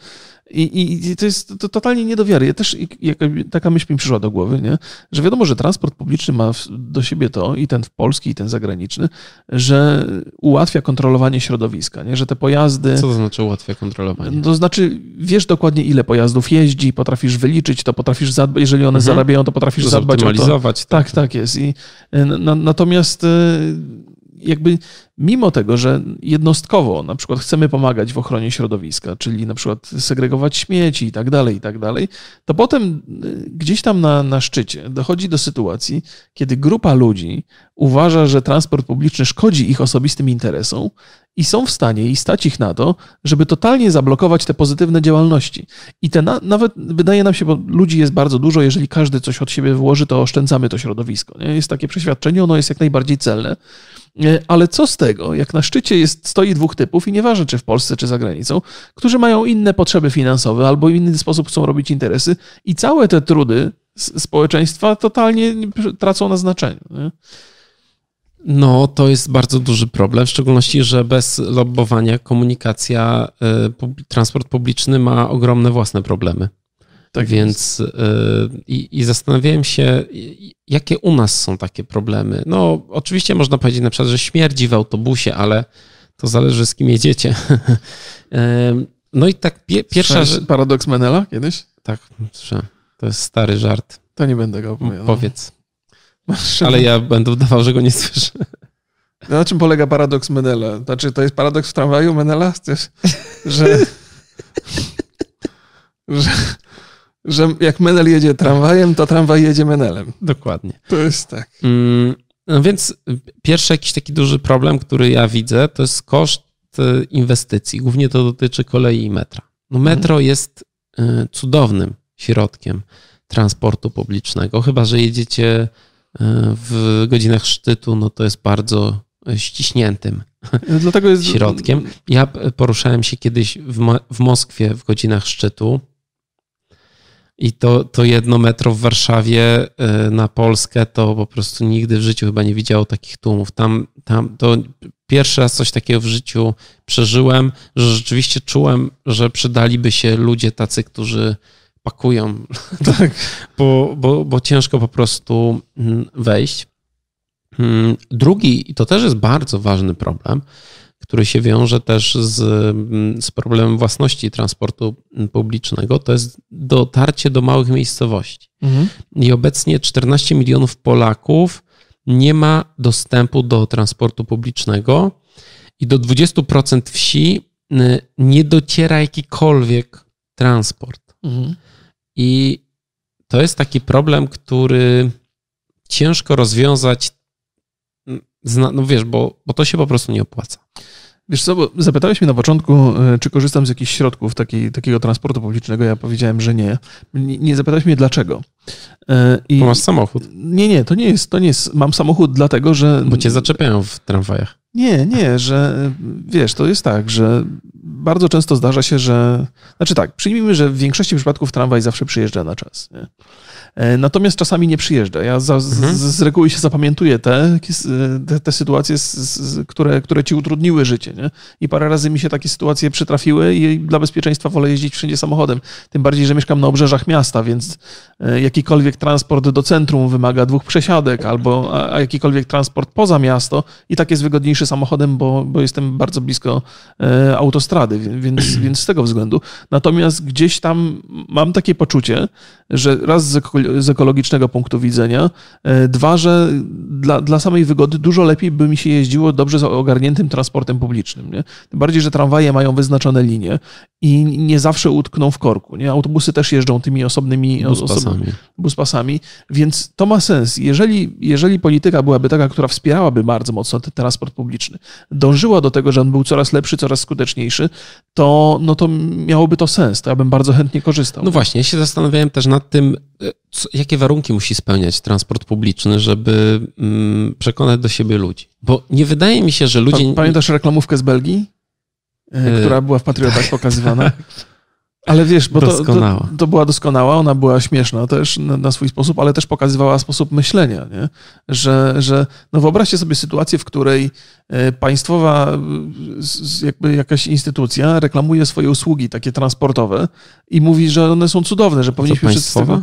I, I, to jest to totalnie nie do wiary. Ja też jaka, taka myśl mi przyszła do głowy, nie? że wiadomo, że transport publiczny ma do siebie to, i ten polski, i ten zagraniczny, że ułatwia kontrolowanie środowiska, nie? że te pojazdy. Co to znaczy ułatwia kontrolowanie? To znaczy, wiesz dokładnie, ile pojazdów jeździ, potrafisz wyliczyć to, potrafisz zadbać, jeżeli one mhm. zarabiają, to potrafisz to zadbać o to. Tak, tak, tak jest. I, na, natomiast jakby mimo tego, że jednostkowo na przykład chcemy pomagać w ochronie środowiska, czyli na przykład segregować śmieci i tak dalej, i tak dalej, to potem y, gdzieś tam na, na szczycie dochodzi do sytuacji, kiedy grupa ludzi uważa, że transport publiczny szkodzi ich osobistym interesom i są w stanie i stać ich na to, żeby totalnie zablokować te pozytywne działalności. I te na, nawet wydaje nam się, bo ludzi jest bardzo dużo, jeżeli każdy coś od siebie włoży, to oszczędzamy to środowisko. Nie? Jest takie przeświadczenie, ono jest jak najbardziej celne. Ale co z tego, jak na szczycie jest, stoi dwóch typów i nieważne czy w Polsce, czy za granicą, którzy mają inne potrzeby finansowe albo w inny sposób chcą robić interesy i całe te trudy społeczeństwa totalnie tracą na znaczeniu. Nie? No, to jest bardzo duży problem, w szczególności, że bez lobbowania komunikacja, y, transport publiczny ma ogromne własne problemy. Tak Więc y, i, i zastanawiałem się, jakie u nas są takie problemy. No, oczywiście można powiedzieć na przykład, że śmierdzi w autobusie, ale to zależy z kim jedziecie. no i tak pie, pierwsza rzecz. Paradoks Menela kiedyś? Tak, że to jest stary żart. To nie będę go opowiadał. Powiedz. Ale ja będę udawał, że go nie słyszę. Na czym polega paradoks Menela? Znaczy, to jest paradoks w tramwaju Menela? Że, że, że jak Menel jedzie tramwajem, to tramwaj jedzie Menelem. Dokładnie. To jest tak. Mm, no więc pierwszy jakiś taki duży problem, który ja widzę, to jest koszt e, inwestycji. Głównie to dotyczy kolei i metra. No metro mhm. jest e, cudownym środkiem transportu publicznego, chyba że jedziecie w godzinach szczytu, no to jest bardzo ściśniętym Dlatego jest... środkiem. Ja poruszałem się kiedyś w, Mo w Moskwie w godzinach szczytu i to, to jedno metro w Warszawie y, na Polskę to po prostu nigdy w życiu chyba nie widziało takich tłumów. Tam, tam to pierwszy raz coś takiego w życiu przeżyłem, że rzeczywiście czułem, że przydaliby się ludzie tacy, którzy pakują, tak, bo, bo, bo ciężko po prostu mm, wejść. Mm, drugi, i to też jest bardzo ważny problem, który się wiąże też z, mm, z problemem własności transportu publicznego, to jest dotarcie do małych miejscowości. Mhm. I obecnie 14 milionów Polaków nie ma dostępu do transportu publicznego i do 20% wsi y, nie dociera jakikolwiek transport. Mhm. I to jest taki problem, który ciężko rozwiązać, no wiesz, bo, bo to się po prostu nie opłaca. Wiesz co, bo zapytałeś mnie na początku, e, czy korzystam z jakichś środków taki, takiego transportu publicznego. Ja powiedziałem, że nie. Nie, nie zapytałeś mnie dlaczego. E, I... Bo masz samochód. Nie, nie, to nie jest, to nie jest. Mam samochód dlatego, że. Bo cię zaczepiają w tramwajach. Nie, nie, że wiesz, to jest tak, że bardzo często zdarza się, że. Znaczy tak, przyjmijmy, że w większości przypadków tramwaj zawsze przyjeżdża na czas. Nie? E, natomiast czasami nie przyjeżdża. Ja za, mhm. z, z, reguły się zapamiętuję te, te, te sytuacje, z, z, które, które ci utrudniły życie. Nie? I parę razy mi się takie sytuacje przytrafiły i dla bezpieczeństwa wolę jeździć wszędzie samochodem. Tym bardziej, że mieszkam na obrzeżach miasta, więc e, jakikolwiek transport do centrum wymaga dwóch przesiadek, albo a, a jakikolwiek transport poza miasto i tak jest wygodniejszy samochodem, bo, bo jestem bardzo blisko e, autostrady, więc, więc z tego względu. Natomiast gdzieś tam mam takie poczucie, że raz z z ekologicznego punktu widzenia. E, dwa, że dla, dla samej wygody dużo lepiej by mi się jeździło dobrze z ogarniętym transportem publicznym. Nie? Tym bardziej, że tramwaje mają wyznaczone linie i nie zawsze utkną w korku. Nie? Autobusy też jeżdżą tymi osobnymi buspasami. buspasami, więc to ma sens. Jeżeli, jeżeli polityka byłaby taka, która wspierałaby bardzo mocno ten transport publiczny, dążyła do tego, że on był coraz lepszy, coraz skuteczniejszy, to, no to miałoby to sens. To ja bym bardzo chętnie korzystał. No właśnie, ja się zastanawiałem też nad tym, e, co, jakie warunki musi spełniać transport publiczny, żeby mm, przekonać do siebie ludzi. Bo nie wydaje mi się, że ludzie. Pamiętasz reklamówkę z Belgii? E, która była w Patriotach pokazywana. Ale wiesz, bo to, to, to, była doskonała, ona była śmieszna też na, na, swój sposób, ale też pokazywała sposób myślenia, nie? Że, że no wyobraźcie sobie sytuację, w której e, państwowa jakby jakaś instytucja reklamuje swoje usługi takie transportowe i mówi, że one są cudowne, że powinniśmy wszyscy tego...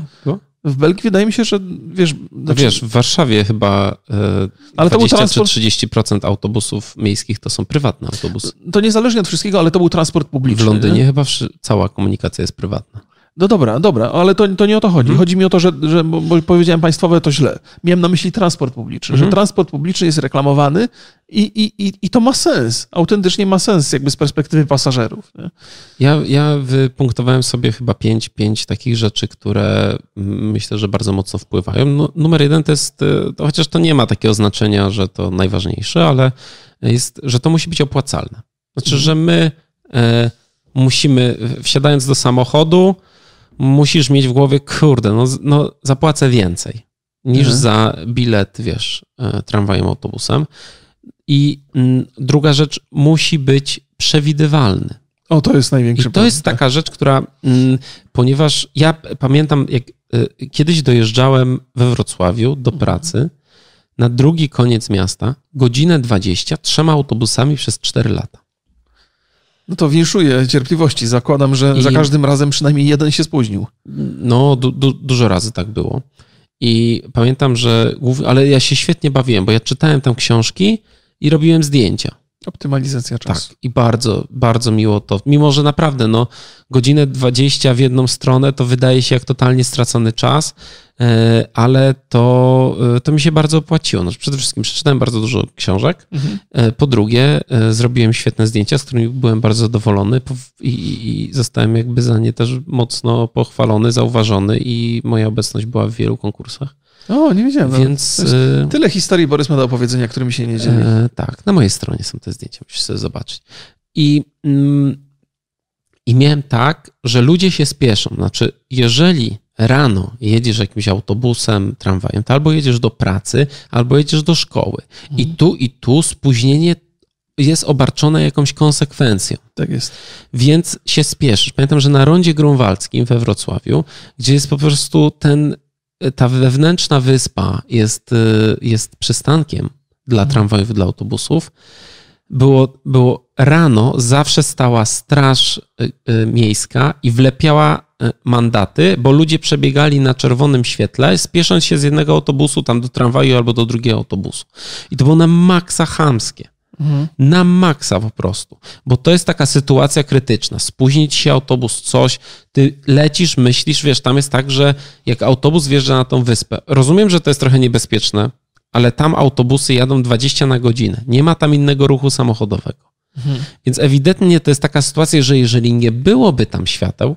W Belgii wydaje mi się, że wiesz... Znaczy... Wiesz, w Warszawie chyba e, ale 20 transport... czy 30% autobusów miejskich to są prywatne autobusy. To niezależnie od wszystkiego, ale to był transport publiczny. W Londynie nie? chyba cała komunikacja jest prywatna. No dobra, dobra, ale to, to nie o to chodzi. Hmm. Chodzi mi o to, że, że bo powiedziałem państwowe to źle. Miałem na myśli transport publiczny, hmm. że mhm. transport publiczny jest reklamowany i, i, i, i to ma sens. Autentycznie ma sens jakby z perspektywy pasażerów. Nie? Ja, ja wypunktowałem sobie chyba pięć, pięć takich rzeczy, które myślę, że bardzo mocno wpływają. No, numer jeden to jest, to chociaż to nie ma takiego znaczenia, że to najważniejsze, ale jest, że to musi być opłacalne. Znaczy, hmm. że my e, musimy, wsiadając do samochodu, musisz mieć w głowie, kurde, no, no zapłacę więcej niż mhm. za bilet, wiesz, e, tramwajem, autobusem. I mm, druga rzecz, musi być przewidywalny. O, to jest największy I to jest taka rzecz, która, mm, ponieważ ja pamiętam, jak e, kiedyś dojeżdżałem we Wrocławiu do mhm. pracy na drugi koniec miasta, godzinę 20, trzema autobusami przez 4 lata. No to winszuję cierpliwości. Zakładam, że I... za każdym razem przynajmniej jeden się spóźnił. No, du, du, dużo razy tak było. I pamiętam, że. Ale ja się świetnie bawiłem, bo ja czytałem tam książki i robiłem zdjęcia. Optymalizacja czasu. Tak, i bardzo, bardzo miło to. Mimo, że naprawdę, no, godzinę 20 w jedną stronę to wydaje się jak totalnie stracony czas, e, ale to, e, to mi się bardzo opłaciło. No, przede wszystkim przeczytałem bardzo dużo książek. Mhm. E, po drugie, zrobiłem świetne zdjęcia, z którymi byłem bardzo zadowolony i, i zostałem jakby za nie też mocno pochwalony, zauważony i moja obecność była w wielu konkursach. O, nie wiedziałem. Więc... No, tyle historii Borys ma do opowiedzenia, którymi się nie dzieli. E, tak, na mojej stronie są te zdjęcia, musisz sobie zobaczyć. I, mm, I miałem tak, że ludzie się spieszą. Znaczy, jeżeli rano jedziesz jakimś autobusem, tramwajem, to albo jedziesz do pracy, albo jedziesz do szkoły. Mhm. I tu i tu spóźnienie jest obarczone jakąś konsekwencją. Tak jest. Więc się spieszysz. Pamiętam, że na rondzie grunwaldzkim we Wrocławiu, gdzie jest po prostu ten ta wewnętrzna wyspa jest, y, jest przystankiem dla mhm. tramwajów, dla autobusów. Było, było rano, zawsze stała straż y, y, miejska i wlepiała mandaty, bo ludzie przebiegali na czerwonym świetle, spiesząc się z jednego autobusu tam do tramwaju albo do drugiego autobusu. I to było na maksa chamskie. Mhm. Na maksa po prostu. Bo to jest taka sytuacja krytyczna. Spóźnić się autobus, coś, ty lecisz, myślisz, wiesz, tam jest tak, że jak autobus wjeżdża na tą wyspę, rozumiem, że to jest trochę niebezpieczne, ale tam autobusy jadą 20 na godzinę. Nie ma tam innego ruchu samochodowego. Mhm. Więc ewidentnie to jest taka sytuacja, że jeżeli nie byłoby tam świateł,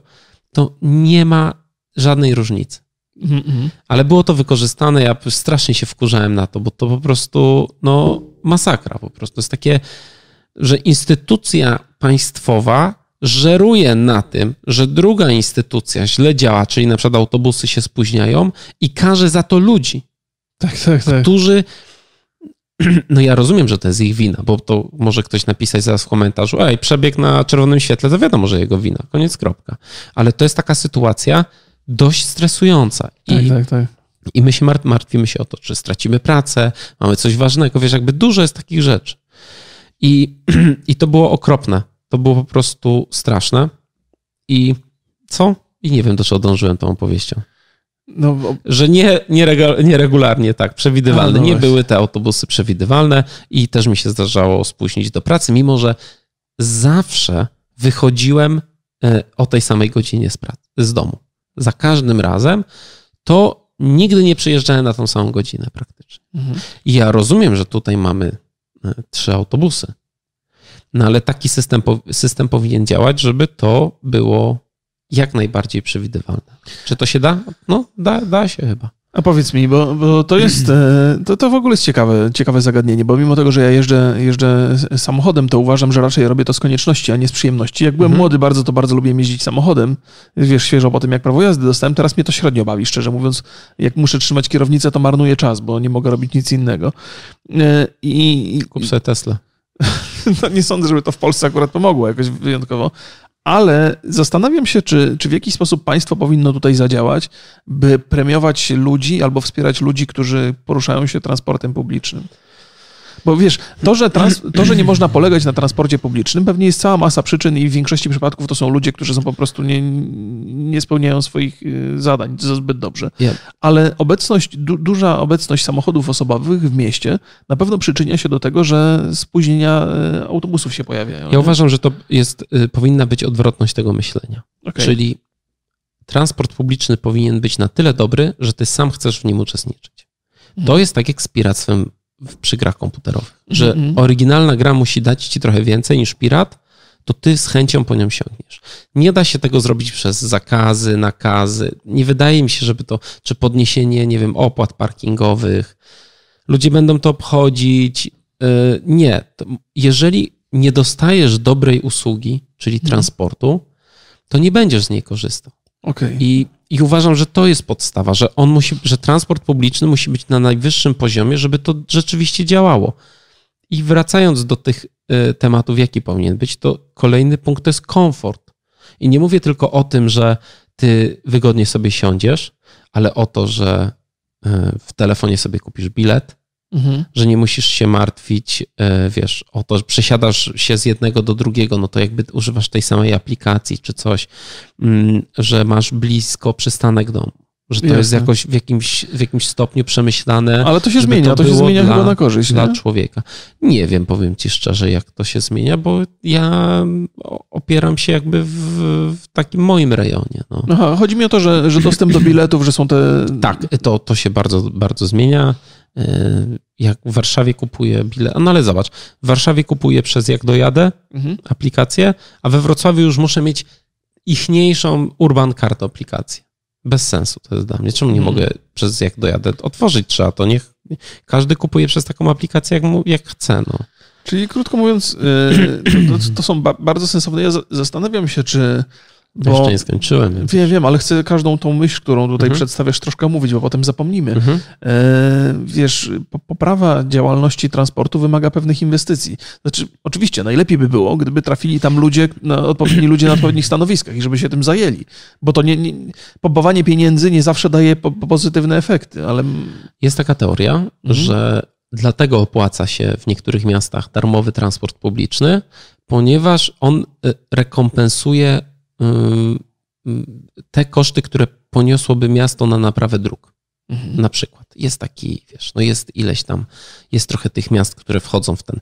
to nie ma żadnej różnicy. Mhm. Ale było to wykorzystane, ja strasznie się wkurzałem na to, bo to po prostu, no, masakra po prostu. Jest takie, że instytucja państwowa żeruje na tym, że druga instytucja źle działa, czyli na przykład autobusy się spóźniają i każe za to ludzi, Tak, tak, tak. którzy. No ja rozumiem, że to jest ich wina, bo to może ktoś napisać zaraz w komentarzu, ej, przebieg na czerwonym świetle, to wiadomo, że jego wina, koniec, kropka. Ale to jest taka sytuacja dość stresująca. Tak, I, tak, tak. i my się mart- martwimy się o to, czy stracimy pracę, mamy coś ważnego, wiesz, jakby dużo jest takich rzeczy. I, I to było okropne. To było po prostu straszne. I co? I nie wiem, do czego dążyłem tą opowieścią. No, bo- Że nie, nieregularnie, tak, przewidywalne. No nie były te autobusy przewidywalne i też mi się zdarzało spóźnić do pracy, mimo że zawsze wychodziłem e, o tej samej godzinie z, pracy, z domu. Za każdym razem to nigdy nie przyjeżdżałem na tą samą godzinę praktycznie. mhm. I ja rozumiem, że tutaj mamy e, trzy autobusy. No ale taki system, system powinien działać, żeby to było jak najbardziej przewidywalne. Czy to się da? No, da, da się chyba. A powiedz mi, bo, bo to jest, e, to, to w ogóle jest ciekawe, ciekawe zagadnienie, bo mimo tego, że ja jeżdżę, jeżdżę samochodem, to uważam, że raczej robię to z konieczności, a nie z przyjemności. Jak byłem Mhm. młody, bardzo to bardzo lubiłem jeździć samochodem, wiesz, świeżo po tym, jak prawo jazdy dostałem, teraz mnie to średnio bawi, szczerze mówiąc. Jak muszę trzymać kierownicę, to marnuję czas, bo nie mogę robić nic innego. E, I, i, Kup sobie Tesla. no nie sądzę, żeby to w Polsce akurat pomogło jakoś wyjątkowo. Ale zastanawiam się, czy, czy w jakiś sposób państwo powinno tutaj zadziałać, by premiować ludzi albo wspierać ludzi, którzy poruszają się transportem publicznym. Bo wiesz, to że, trans, to, że nie można polegać na transporcie publicznym, pewnie jest cała masa przyczyn i w większości przypadków to są ludzie, którzy są po prostu nie, nie spełniają swoich y, zadań za zbyt dobrze. Ale obecność, du, duża obecność samochodów osobowych w mieście na pewno przyczynia się do tego, że spóźnienia e, autobusów się pojawiają. ja nie? uważam, że to jest, y, powinna być odwrotność tego myślenia. Okej. Czyli transport publiczny powinien być na tyle dobry, że ty sam chcesz w nim uczestniczyć. To Mhm. jest tak jak z piractwem przy grach komputerowych, że Mhm. oryginalna gra musi dać ci trochę więcej niż pirat, to ty z chęcią po nią sięgniesz. Nie da się tego zrobić przez zakazy, nakazy. Nie wydaje mi się, żeby to, czy podniesienie, nie wiem, opłat parkingowych. Ludzie będą to obchodzić. Yy, Nie. Jeżeli nie dostajesz dobrej usługi, czyli Mhm. transportu, to nie będziesz z niej korzystał. Okej. I, I uważam, że to jest podstawa, że on musi, że transport publiczny musi być na najwyższym poziomie, żeby to rzeczywiście działało. I wracając do tych y, tematów, jaki powinien być, to kolejny punkt to jest komfort. I nie mówię tylko o tym, że ty wygodnie sobie siądziesz, ale o to, że y, w telefonie sobie kupisz bilet, Mhm. że nie musisz się martwić, e, wiesz, o to, że przesiadasz się z jednego do drugiego, no to jakby używasz tej samej aplikacji czy coś, mm, że masz blisko przystanek domu, że to jest Jasne. jakoś w jakimś, w jakimś stopniu przemyślane Ale to się zmienia, to to, się zmienia dla- chyba na korzyść, dla nie? człowieka. Nie wiem, powiem ci szczerze, jak to się zmienia, bo ja opieram się jakby w, w takim moim rejonie. No. Aha, chodzi mi o to, że, że dostęp do biletów, że są te... Tak, to, to się bardzo, bardzo zmienia. Yy, Jak w Warszawie kupuję bilet, no ale zobacz, w Warszawie kupuję przez jak dojadę Mhm. aplikację, a we Wrocławiu już muszę mieć ichniejszą Urban Card aplikację. Bez sensu to jest dla mnie. Czemu nie Mhm. mogę przez jak dojadę otworzyć trzeba to? Niech każdy kupuje przez taką aplikację jak, mu, jak chce. No. Czyli krótko mówiąc, y, to, to, są ba- bardzo sensowne. Ja za- zastanawiam się, czy... Bo... Jeszcze nie skończyłem. Więc... wiem, wiem, ale chcę każdą tą myśl, którą tutaj Mhm. przedstawiasz, troszkę mówić, bo potem zapomnimy. Mhm. E, wiesz, po- poprawa działalności transportu wymaga pewnych inwestycji. Znaczy, oczywiście, najlepiej by było, gdyby trafili tam ludzie, na, odpowiedni ludzie na odpowiednich stanowiskach i żeby się tym zajęli. Bo to nie, nie pompowanie pieniędzy nie zawsze daje po, po pozytywne efekty, ale Jest taka teoria, że dlatego opłaca się w niektórych miastach darmowy transport publiczny, ponieważ on y, rekompensuje te koszty, które poniosłoby miasto na naprawę dróg. Na przykład. Jest taki, wiesz, no jest ileś tam, jest trochę tych miast, które wchodzą w ten,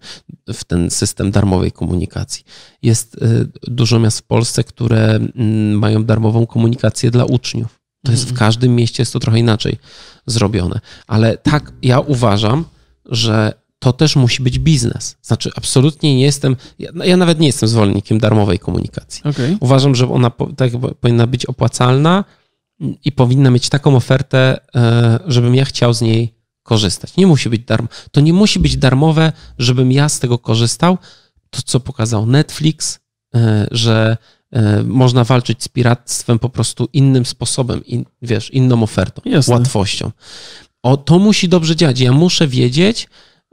w ten system darmowej komunikacji. Jest y, dużo miast w Polsce, które mm, mają darmową komunikację dla uczniów. To jest w każdym mieście jest to trochę inaczej zrobione. Ale tak, ja uważam, że to też musi być biznes. Znaczy, absolutnie nie jestem, ja, ja nawet nie jestem zwolennikiem darmowej komunikacji. okej. Uważam, że ona tak, powinna być opłacalna i powinna mieć taką ofertę, e, żebym ja chciał z niej korzystać. Nie musi być darmo. To nie musi być darmowe, żebym ja z tego korzystał. to, co pokazał Netflix, e, że e, można walczyć z piractwem po prostu innym sposobem, in, wiesz, inną ofertą, Jasne. łatwością. O, to musi dobrze działać. Ja muszę wiedzieć,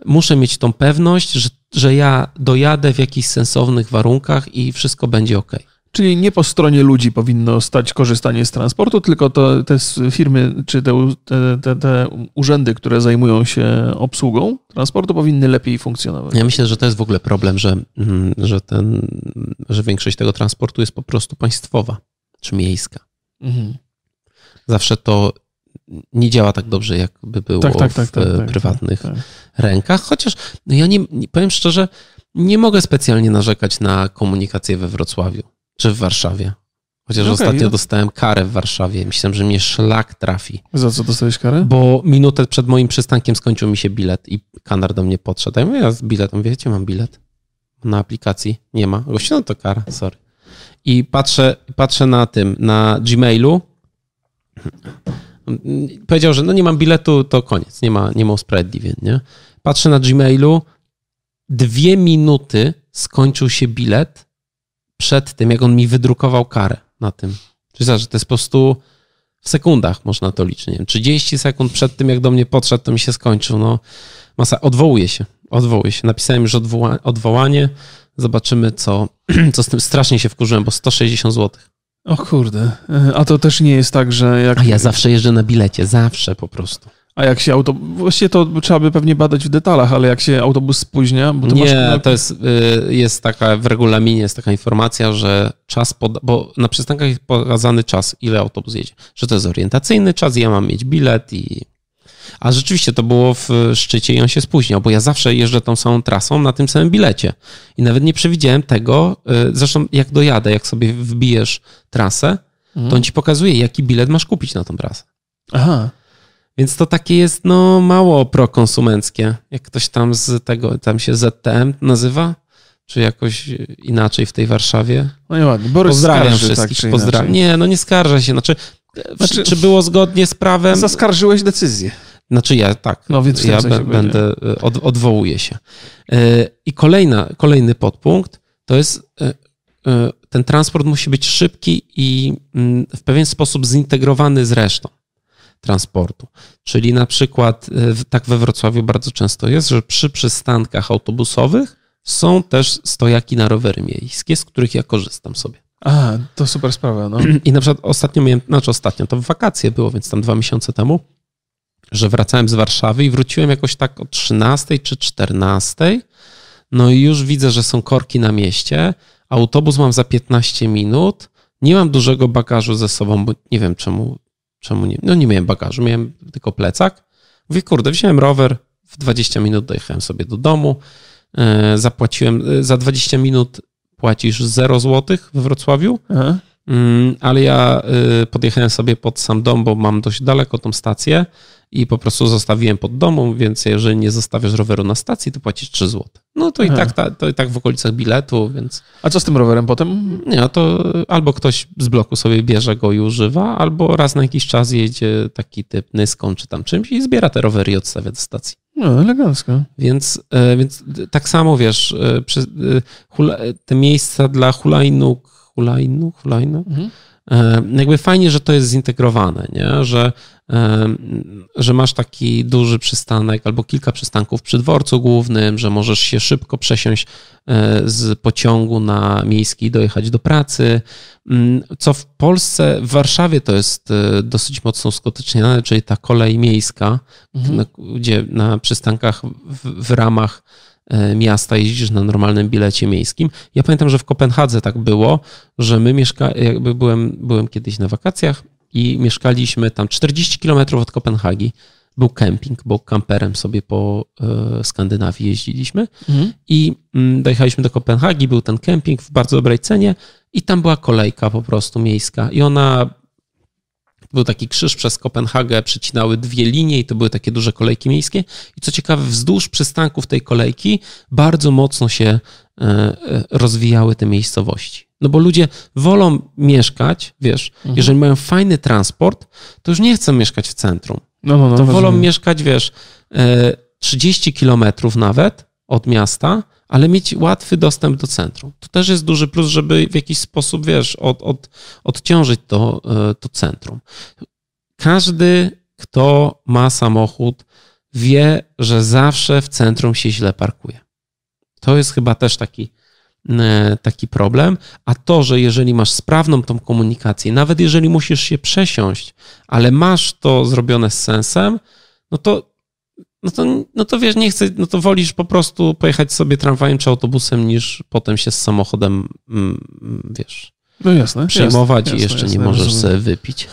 muszę mieć tą pewność, że, że ja dojadę w jakichś sensownych warunkach i wszystko będzie ok. Czyli nie po stronie ludzi powinno stać korzystanie z transportu, tylko to, te firmy czy te, te, te urzędy, które zajmują się obsługą transportu, powinny lepiej funkcjonować. Ja myślę, że to jest w ogóle problem, że, mm, że, ten, że większość tego transportu jest po prostu państwowa czy miejska. Mhm. Zawsze to nie działa tak dobrze, jakby było Tak, tak, tak, w tak, e, tak, prywatnych tak. rękach. Chociaż no ja nie, powiem szczerze, nie mogę specjalnie narzekać na komunikację we Wrocławiu czy w Warszawie. Chociaż Okej, ostatnio dostałem karę w Warszawie. Myślałem, że mnie szlak trafi. Za co dostałeś karę? Bo minutę przed moim przystankiem skończył mi się bilet i kanar do mnie podszedł. Ja mówię, ja z biletem, wiecie, mam bilet na aplikacji. Nie ma. Gościu, no to kara, sorry. I patrzę, patrzę na tym, na Gmailu. Powiedział, że no nie mam biletu, to koniec, nie ma, nie ma usprawiedliwień, nie? Patrzę na Gmailu, dwie minuty skończył się bilet przed tym, jak on mi wydrukował karę na tym. Czyli zobacz, to jest po prostu w sekundach można to liczyć. Nie wiem, 30 sekund przed tym, jak do mnie podszedł, to mi się skończył. No, masa, odwołuje się, odwołuje się. Napisałem już odwoła- odwołanie, zobaczymy, co, co z tym. Strasznie się wkurzyłem, bo 160 zł. O kurde. E, A to też nie jest tak, że jak, A ja zawsze jeżdżę na bilecie, zawsze po prostu. a jak się auto... Właściwie to trzeba by pewnie badać w detalach, ale jak się autobus spóźnia, bo to masz... Nie, to jest, y, jest taka, w regulaminie jest taka informacja, że czas, pod, bo na przystankach jest pokazany czas, ile autobus jedzie, że to jest orientacyjny czas ja mam mieć bilet i... A rzeczywiście to było w szczycie i on się spóźniał, bo ja zawsze jeżdżę tą samą trasą na tym samym bilecie i nawet nie przewidziałem tego, y, zresztą jak dojadę, jak sobie wbijesz trasę, to on ci pokazuje, jaki bilet masz kupić na tą trasę. Aha. Więc to takie jest no mało prokonsumenckie. Jak ktoś tam z tego, tam się ZTM nazywa, czy jakoś inaczej w tej Warszawie. No i ładnie. Borys Pozdrawiam skarży, wszystkich. tak pozdrawiam. Nie, no nie skarżę się. Znaczy, Znaczy- czy było zgodnie z prawem? Zaskarżyłeś decyzję. Znaczy ja tak. No, więc ja be- będę, y, od, odwołuję się. Y, I kolejna, kolejny podpunkt to jest y, ten transport musi być szybki i mm, w pewien sposób zintegrowany z resztą transportu. Czyli na przykład tak we Wrocławiu bardzo często jest, że przy przystankach autobusowych są też stojaki na rowery miejskie, z których ja korzystam sobie. A, to super sprawa, no. I na przykład ostatnio miałem, znaczy ostatnio, to w wakacje było, więc tam dwa miesiące temu, że wracałem z Warszawy i wróciłem jakoś tak o 13 czy 14. No i już widzę, że są korki na mieście. Autobus mam za 15 minut. Nie mam dużego bagażu ze sobą, bo nie wiem czemu, czemu nie. No nie miałem bagażu, miałem tylko plecak. Mówię, kurde, wziąłem rower, w 20 minut dojechałem sobie do domu. E, Zapłaciłem, e, za 20 minut płacisz 0 zł we Wrocławiu. Aha. Mm, ale ja y, podjechałem sobie pod sam dom, bo mam dość daleko tą stację i po prostu zostawiłem pod domem, więc jeżeli nie zostawiasz roweru na stacji, to płacisz 3 zł. No to i, tak, ta, to i tak w okolicach biletu, więc A co z tym rowerem potem? nie, no to albo ktoś z bloku sobie bierze go i używa, albo raz na jakiś czas jedzie taki typ nyską czy tam czymś i zbiera te rowery i odstawia do stacji. No, elegancko. Więc, e, więc tak samo wiesz, e, e, te miejsca dla hulajnóg, hulajnóg, hulajnóg, Mhm. E, jakby fajnie, że to jest zintegrowane, nie? Że, e, że masz taki duży przystanek albo kilka przystanków przy dworcu głównym, że możesz się szybko przesiąść e, z pociągu na miejski i dojechać do pracy. Mm, Co w Polsce, w Warszawie to jest dosyć mocno uskutecznione, czyli ta kolej miejska, Mhm. gdzie na przystankach w, w ramach miasta jeździsz na normalnym bilecie miejskim. Ja pamiętam, że w Kopenhadze tak było, że my mieszka, jakby byłem, byłem kiedyś na wakacjach i mieszkaliśmy tam 40 km od Kopenhagi. Był kemping, bo kamperem sobie po e, Skandynawii jeździliśmy Mhm. i mm, dojechaliśmy do Kopenhagi, był ten kemping w bardzo dobrej cenie i tam była kolejka po prostu miejska i ona był taki krzyż przez Kopenhagę, przecinały dwie linie i to były takie duże kolejki miejskie. I co ciekawe, wzdłuż przystanków tej kolejki bardzo mocno się e, e, rozwijały te miejscowości. No bo ludzie wolą mieszkać, wiesz, Mhm. jeżeli mają fajny transport, to już nie chcą mieszkać w centrum. No, no, no. To wolą mieszkać, wiesz, e, 30 kilometrów nawet od miasta, ale mieć łatwy dostęp do centrum. To też jest duży plus, żeby w jakiś sposób, wiesz, od, od, odciążyć to, e, to centrum. Każdy, kto ma samochód, wie, że zawsze w centrum się źle parkuje. To jest chyba też taki, e, taki problem. A to, że jeżeli masz sprawną tą komunikację, nawet jeżeli musisz się przesiąść, ale masz to zrobione z sensem, no to no to, no to wiesz, nie chcę, no to wolisz po prostu pojechać sobie tramwajem czy autobusem, niż potem się z samochodem, mm, wiesz, no jasne, przejmować jasne, i jeszcze jasne, nie możesz rozumiem. sobie wypić.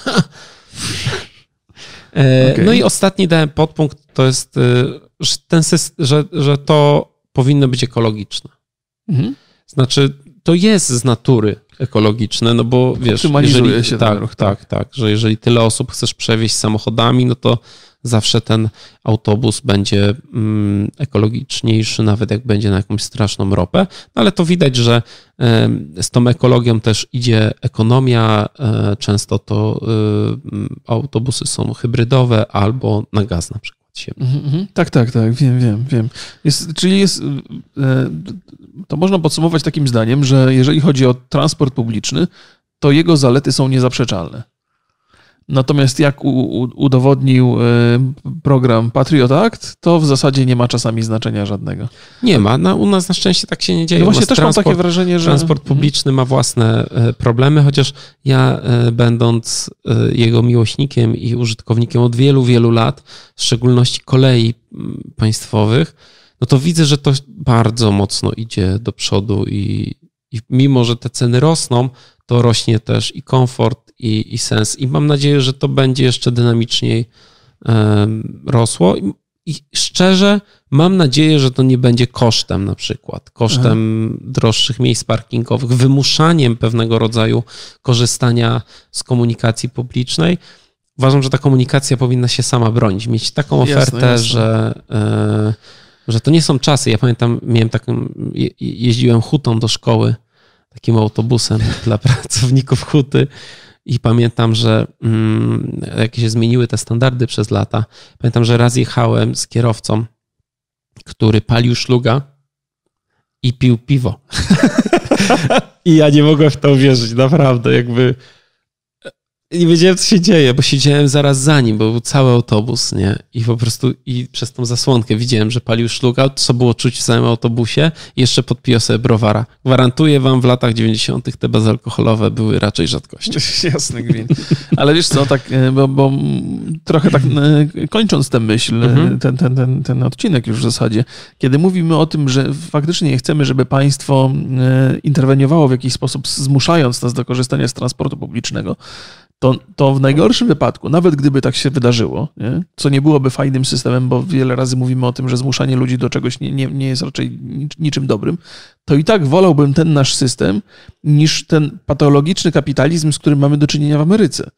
E, Okej. No i ostatni dałem podpunkt, to jest, y, że, ten syst- że, że to powinno być ekologiczne. Mhm. Znaczy, to jest z natury ekologiczne, no bo wiesz, jeżeli, się tak, ruch, tak, tak, że jeżeli tyle osób chcesz przewieźć samochodami, no to zawsze ten autobus będzie mm, ekologiczniejszy, nawet jak będzie na jakąś straszną ropę, no ale to widać, że z tą ekologią też idzie ekonomia, e, często to e, autobusy są hybrydowe albo na gaz na przykład. Mhm, mhm. Tak, tak, tak, wiem, wiem, wiem. Jest, czyli jest, e, to można podsumować takim zdaniem, że jeżeli chodzi o transport publiczny, to jego zalety są niezaprzeczalne. Natomiast jak u, u, udowodnił e, program Patriot Act, to w zasadzie nie ma czasami znaczenia żadnego. Nie ma, na, u nas na szczęście tak się nie dzieje. No właśnie też mam takie wrażenie, że... Transport publiczny ma własne e, problemy, chociaż ja, e, będąc e, jego miłośnikiem i użytkownikiem od wielu, wielu lat, w szczególności kolei państwowych, no to widzę, że to bardzo mocno idzie do przodu i, i mimo, że te ceny rosną, to rośnie też i komfort, i, i sens. I mam nadzieję, że to będzie jeszcze dynamiczniej rosło. I, szczerze, mam nadzieję, że to nie będzie kosztem na przykład, kosztem droższych miejsc parkingowych, wymuszaniem pewnego rodzaju korzystania z komunikacji publicznej. Uważam, że ta komunikacja powinna się sama bronić, mieć taką Jasne, ofertę, jasne. Że, e, że to nie są czasy. Ja pamiętam, miałem taką, je, jeździłem hutą do szkoły, takim autobusem dla pracowników huty. I pamiętam, że mm, jak się zmieniły te standardy przez lata, pamiętam, że raz jechałem z kierowcą, który palił szluga i pił piwo. I ja nie mogłem w to uwierzyć, naprawdę, jakby nie wiedziałem, co się dzieje, bo siedziałem zaraz za nim, bo był cały autobus, nie? I po prostu i przez tą zasłonkę widziałem, że palił szluga, co było czuć w całym autobusie i jeszcze podpijał sobie browara. Gwarantuję wam, w latach 90. te bezalkoholowe były raczej rzadkością. Jasny gwint. Ale wiesz co, tak, e, bo, bo trochę tak e, kończąc tę myśl, e, Mhm. ten, ten, ten, ten odcinek już w zasadzie, kiedy mówimy o tym, że faktycznie chcemy, żeby państwo interweniowało w jakiś sposób, zmuszając nas do korzystania z transportu publicznego, to, to w najgorszym wypadku, nawet gdyby tak się wydarzyło, nie, co nie byłoby fajnym systemem, bo wiele razy mówimy o tym, że zmuszanie ludzi do czegoś nie, nie, nie jest raczej nic- niczym dobrym, to i tak wolałbym ten nasz system niż ten patologiczny kapitalizm, z którym mamy do czynienia w Ameryce.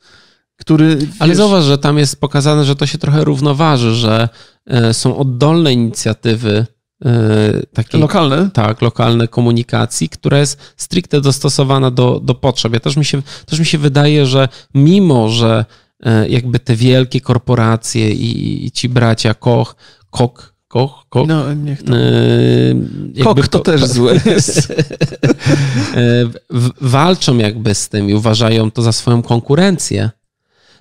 Który, Ale wiesz, zauważ, że tam jest pokazane, że to się trochę równoważy, że e, są oddolne inicjatywy e, takie lokalne, tak, lokalne komunikacji, która jest stricte dostosowana do, do potrzeb. Ja też mi, się, też mi się wydaje, że mimo, że e, jakby te wielkie korporacje i, i ci bracia Koch, Koch, Koch, Koch, no niech to... Kok to też złe jest. walczą jakby z tym i uważają to za swoją konkurencję,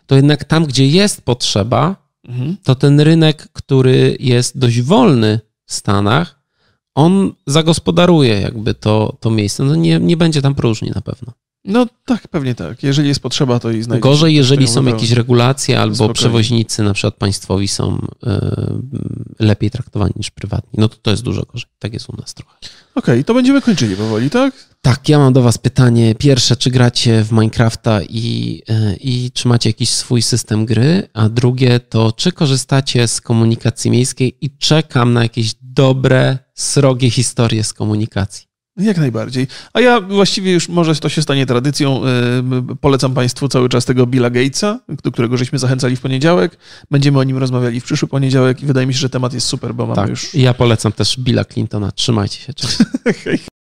to jednak tam, gdzie jest potrzeba, Mhm. to ten rynek, który jest dość wolny Stanach, on zagospodaruje jakby to, to miejsce. No nie, nie będzie tam próżni na pewno. No tak, pewnie tak. Jeżeli jest potrzeba, to i znajdzie. Gorzej, jeżeli ktoś, są jakieś regulacje albo Spokojnie. przewoźnicy, na przykład państwowi, są e, lepiej traktowani niż prywatni. No to to jest dużo gorzej. Tak jest u nas trochę. Okej, to będziemy kończyli powoli, tak? Tak, ja mam do Was pytanie. Pierwsze, czy gracie w Minecrafta i, e, i czy macie jakiś swój system gry? A drugie to, czy korzystacie z komunikacji miejskiej i czekam na jakieś dobre, srogie historie z komunikacji. Jak najbardziej. A ja właściwie już może to się stanie tradycją. Yy, Polecam Państwu cały czas tego Billa Gatesa, do którego żeśmy zachęcali w poniedziałek. Będziemy o nim rozmawiali w przyszły poniedziałek i wydaje mi się, że temat jest super, bo mamy Tak, już ja polecam też Billa Clintona. Trzymajcie się. Cześć.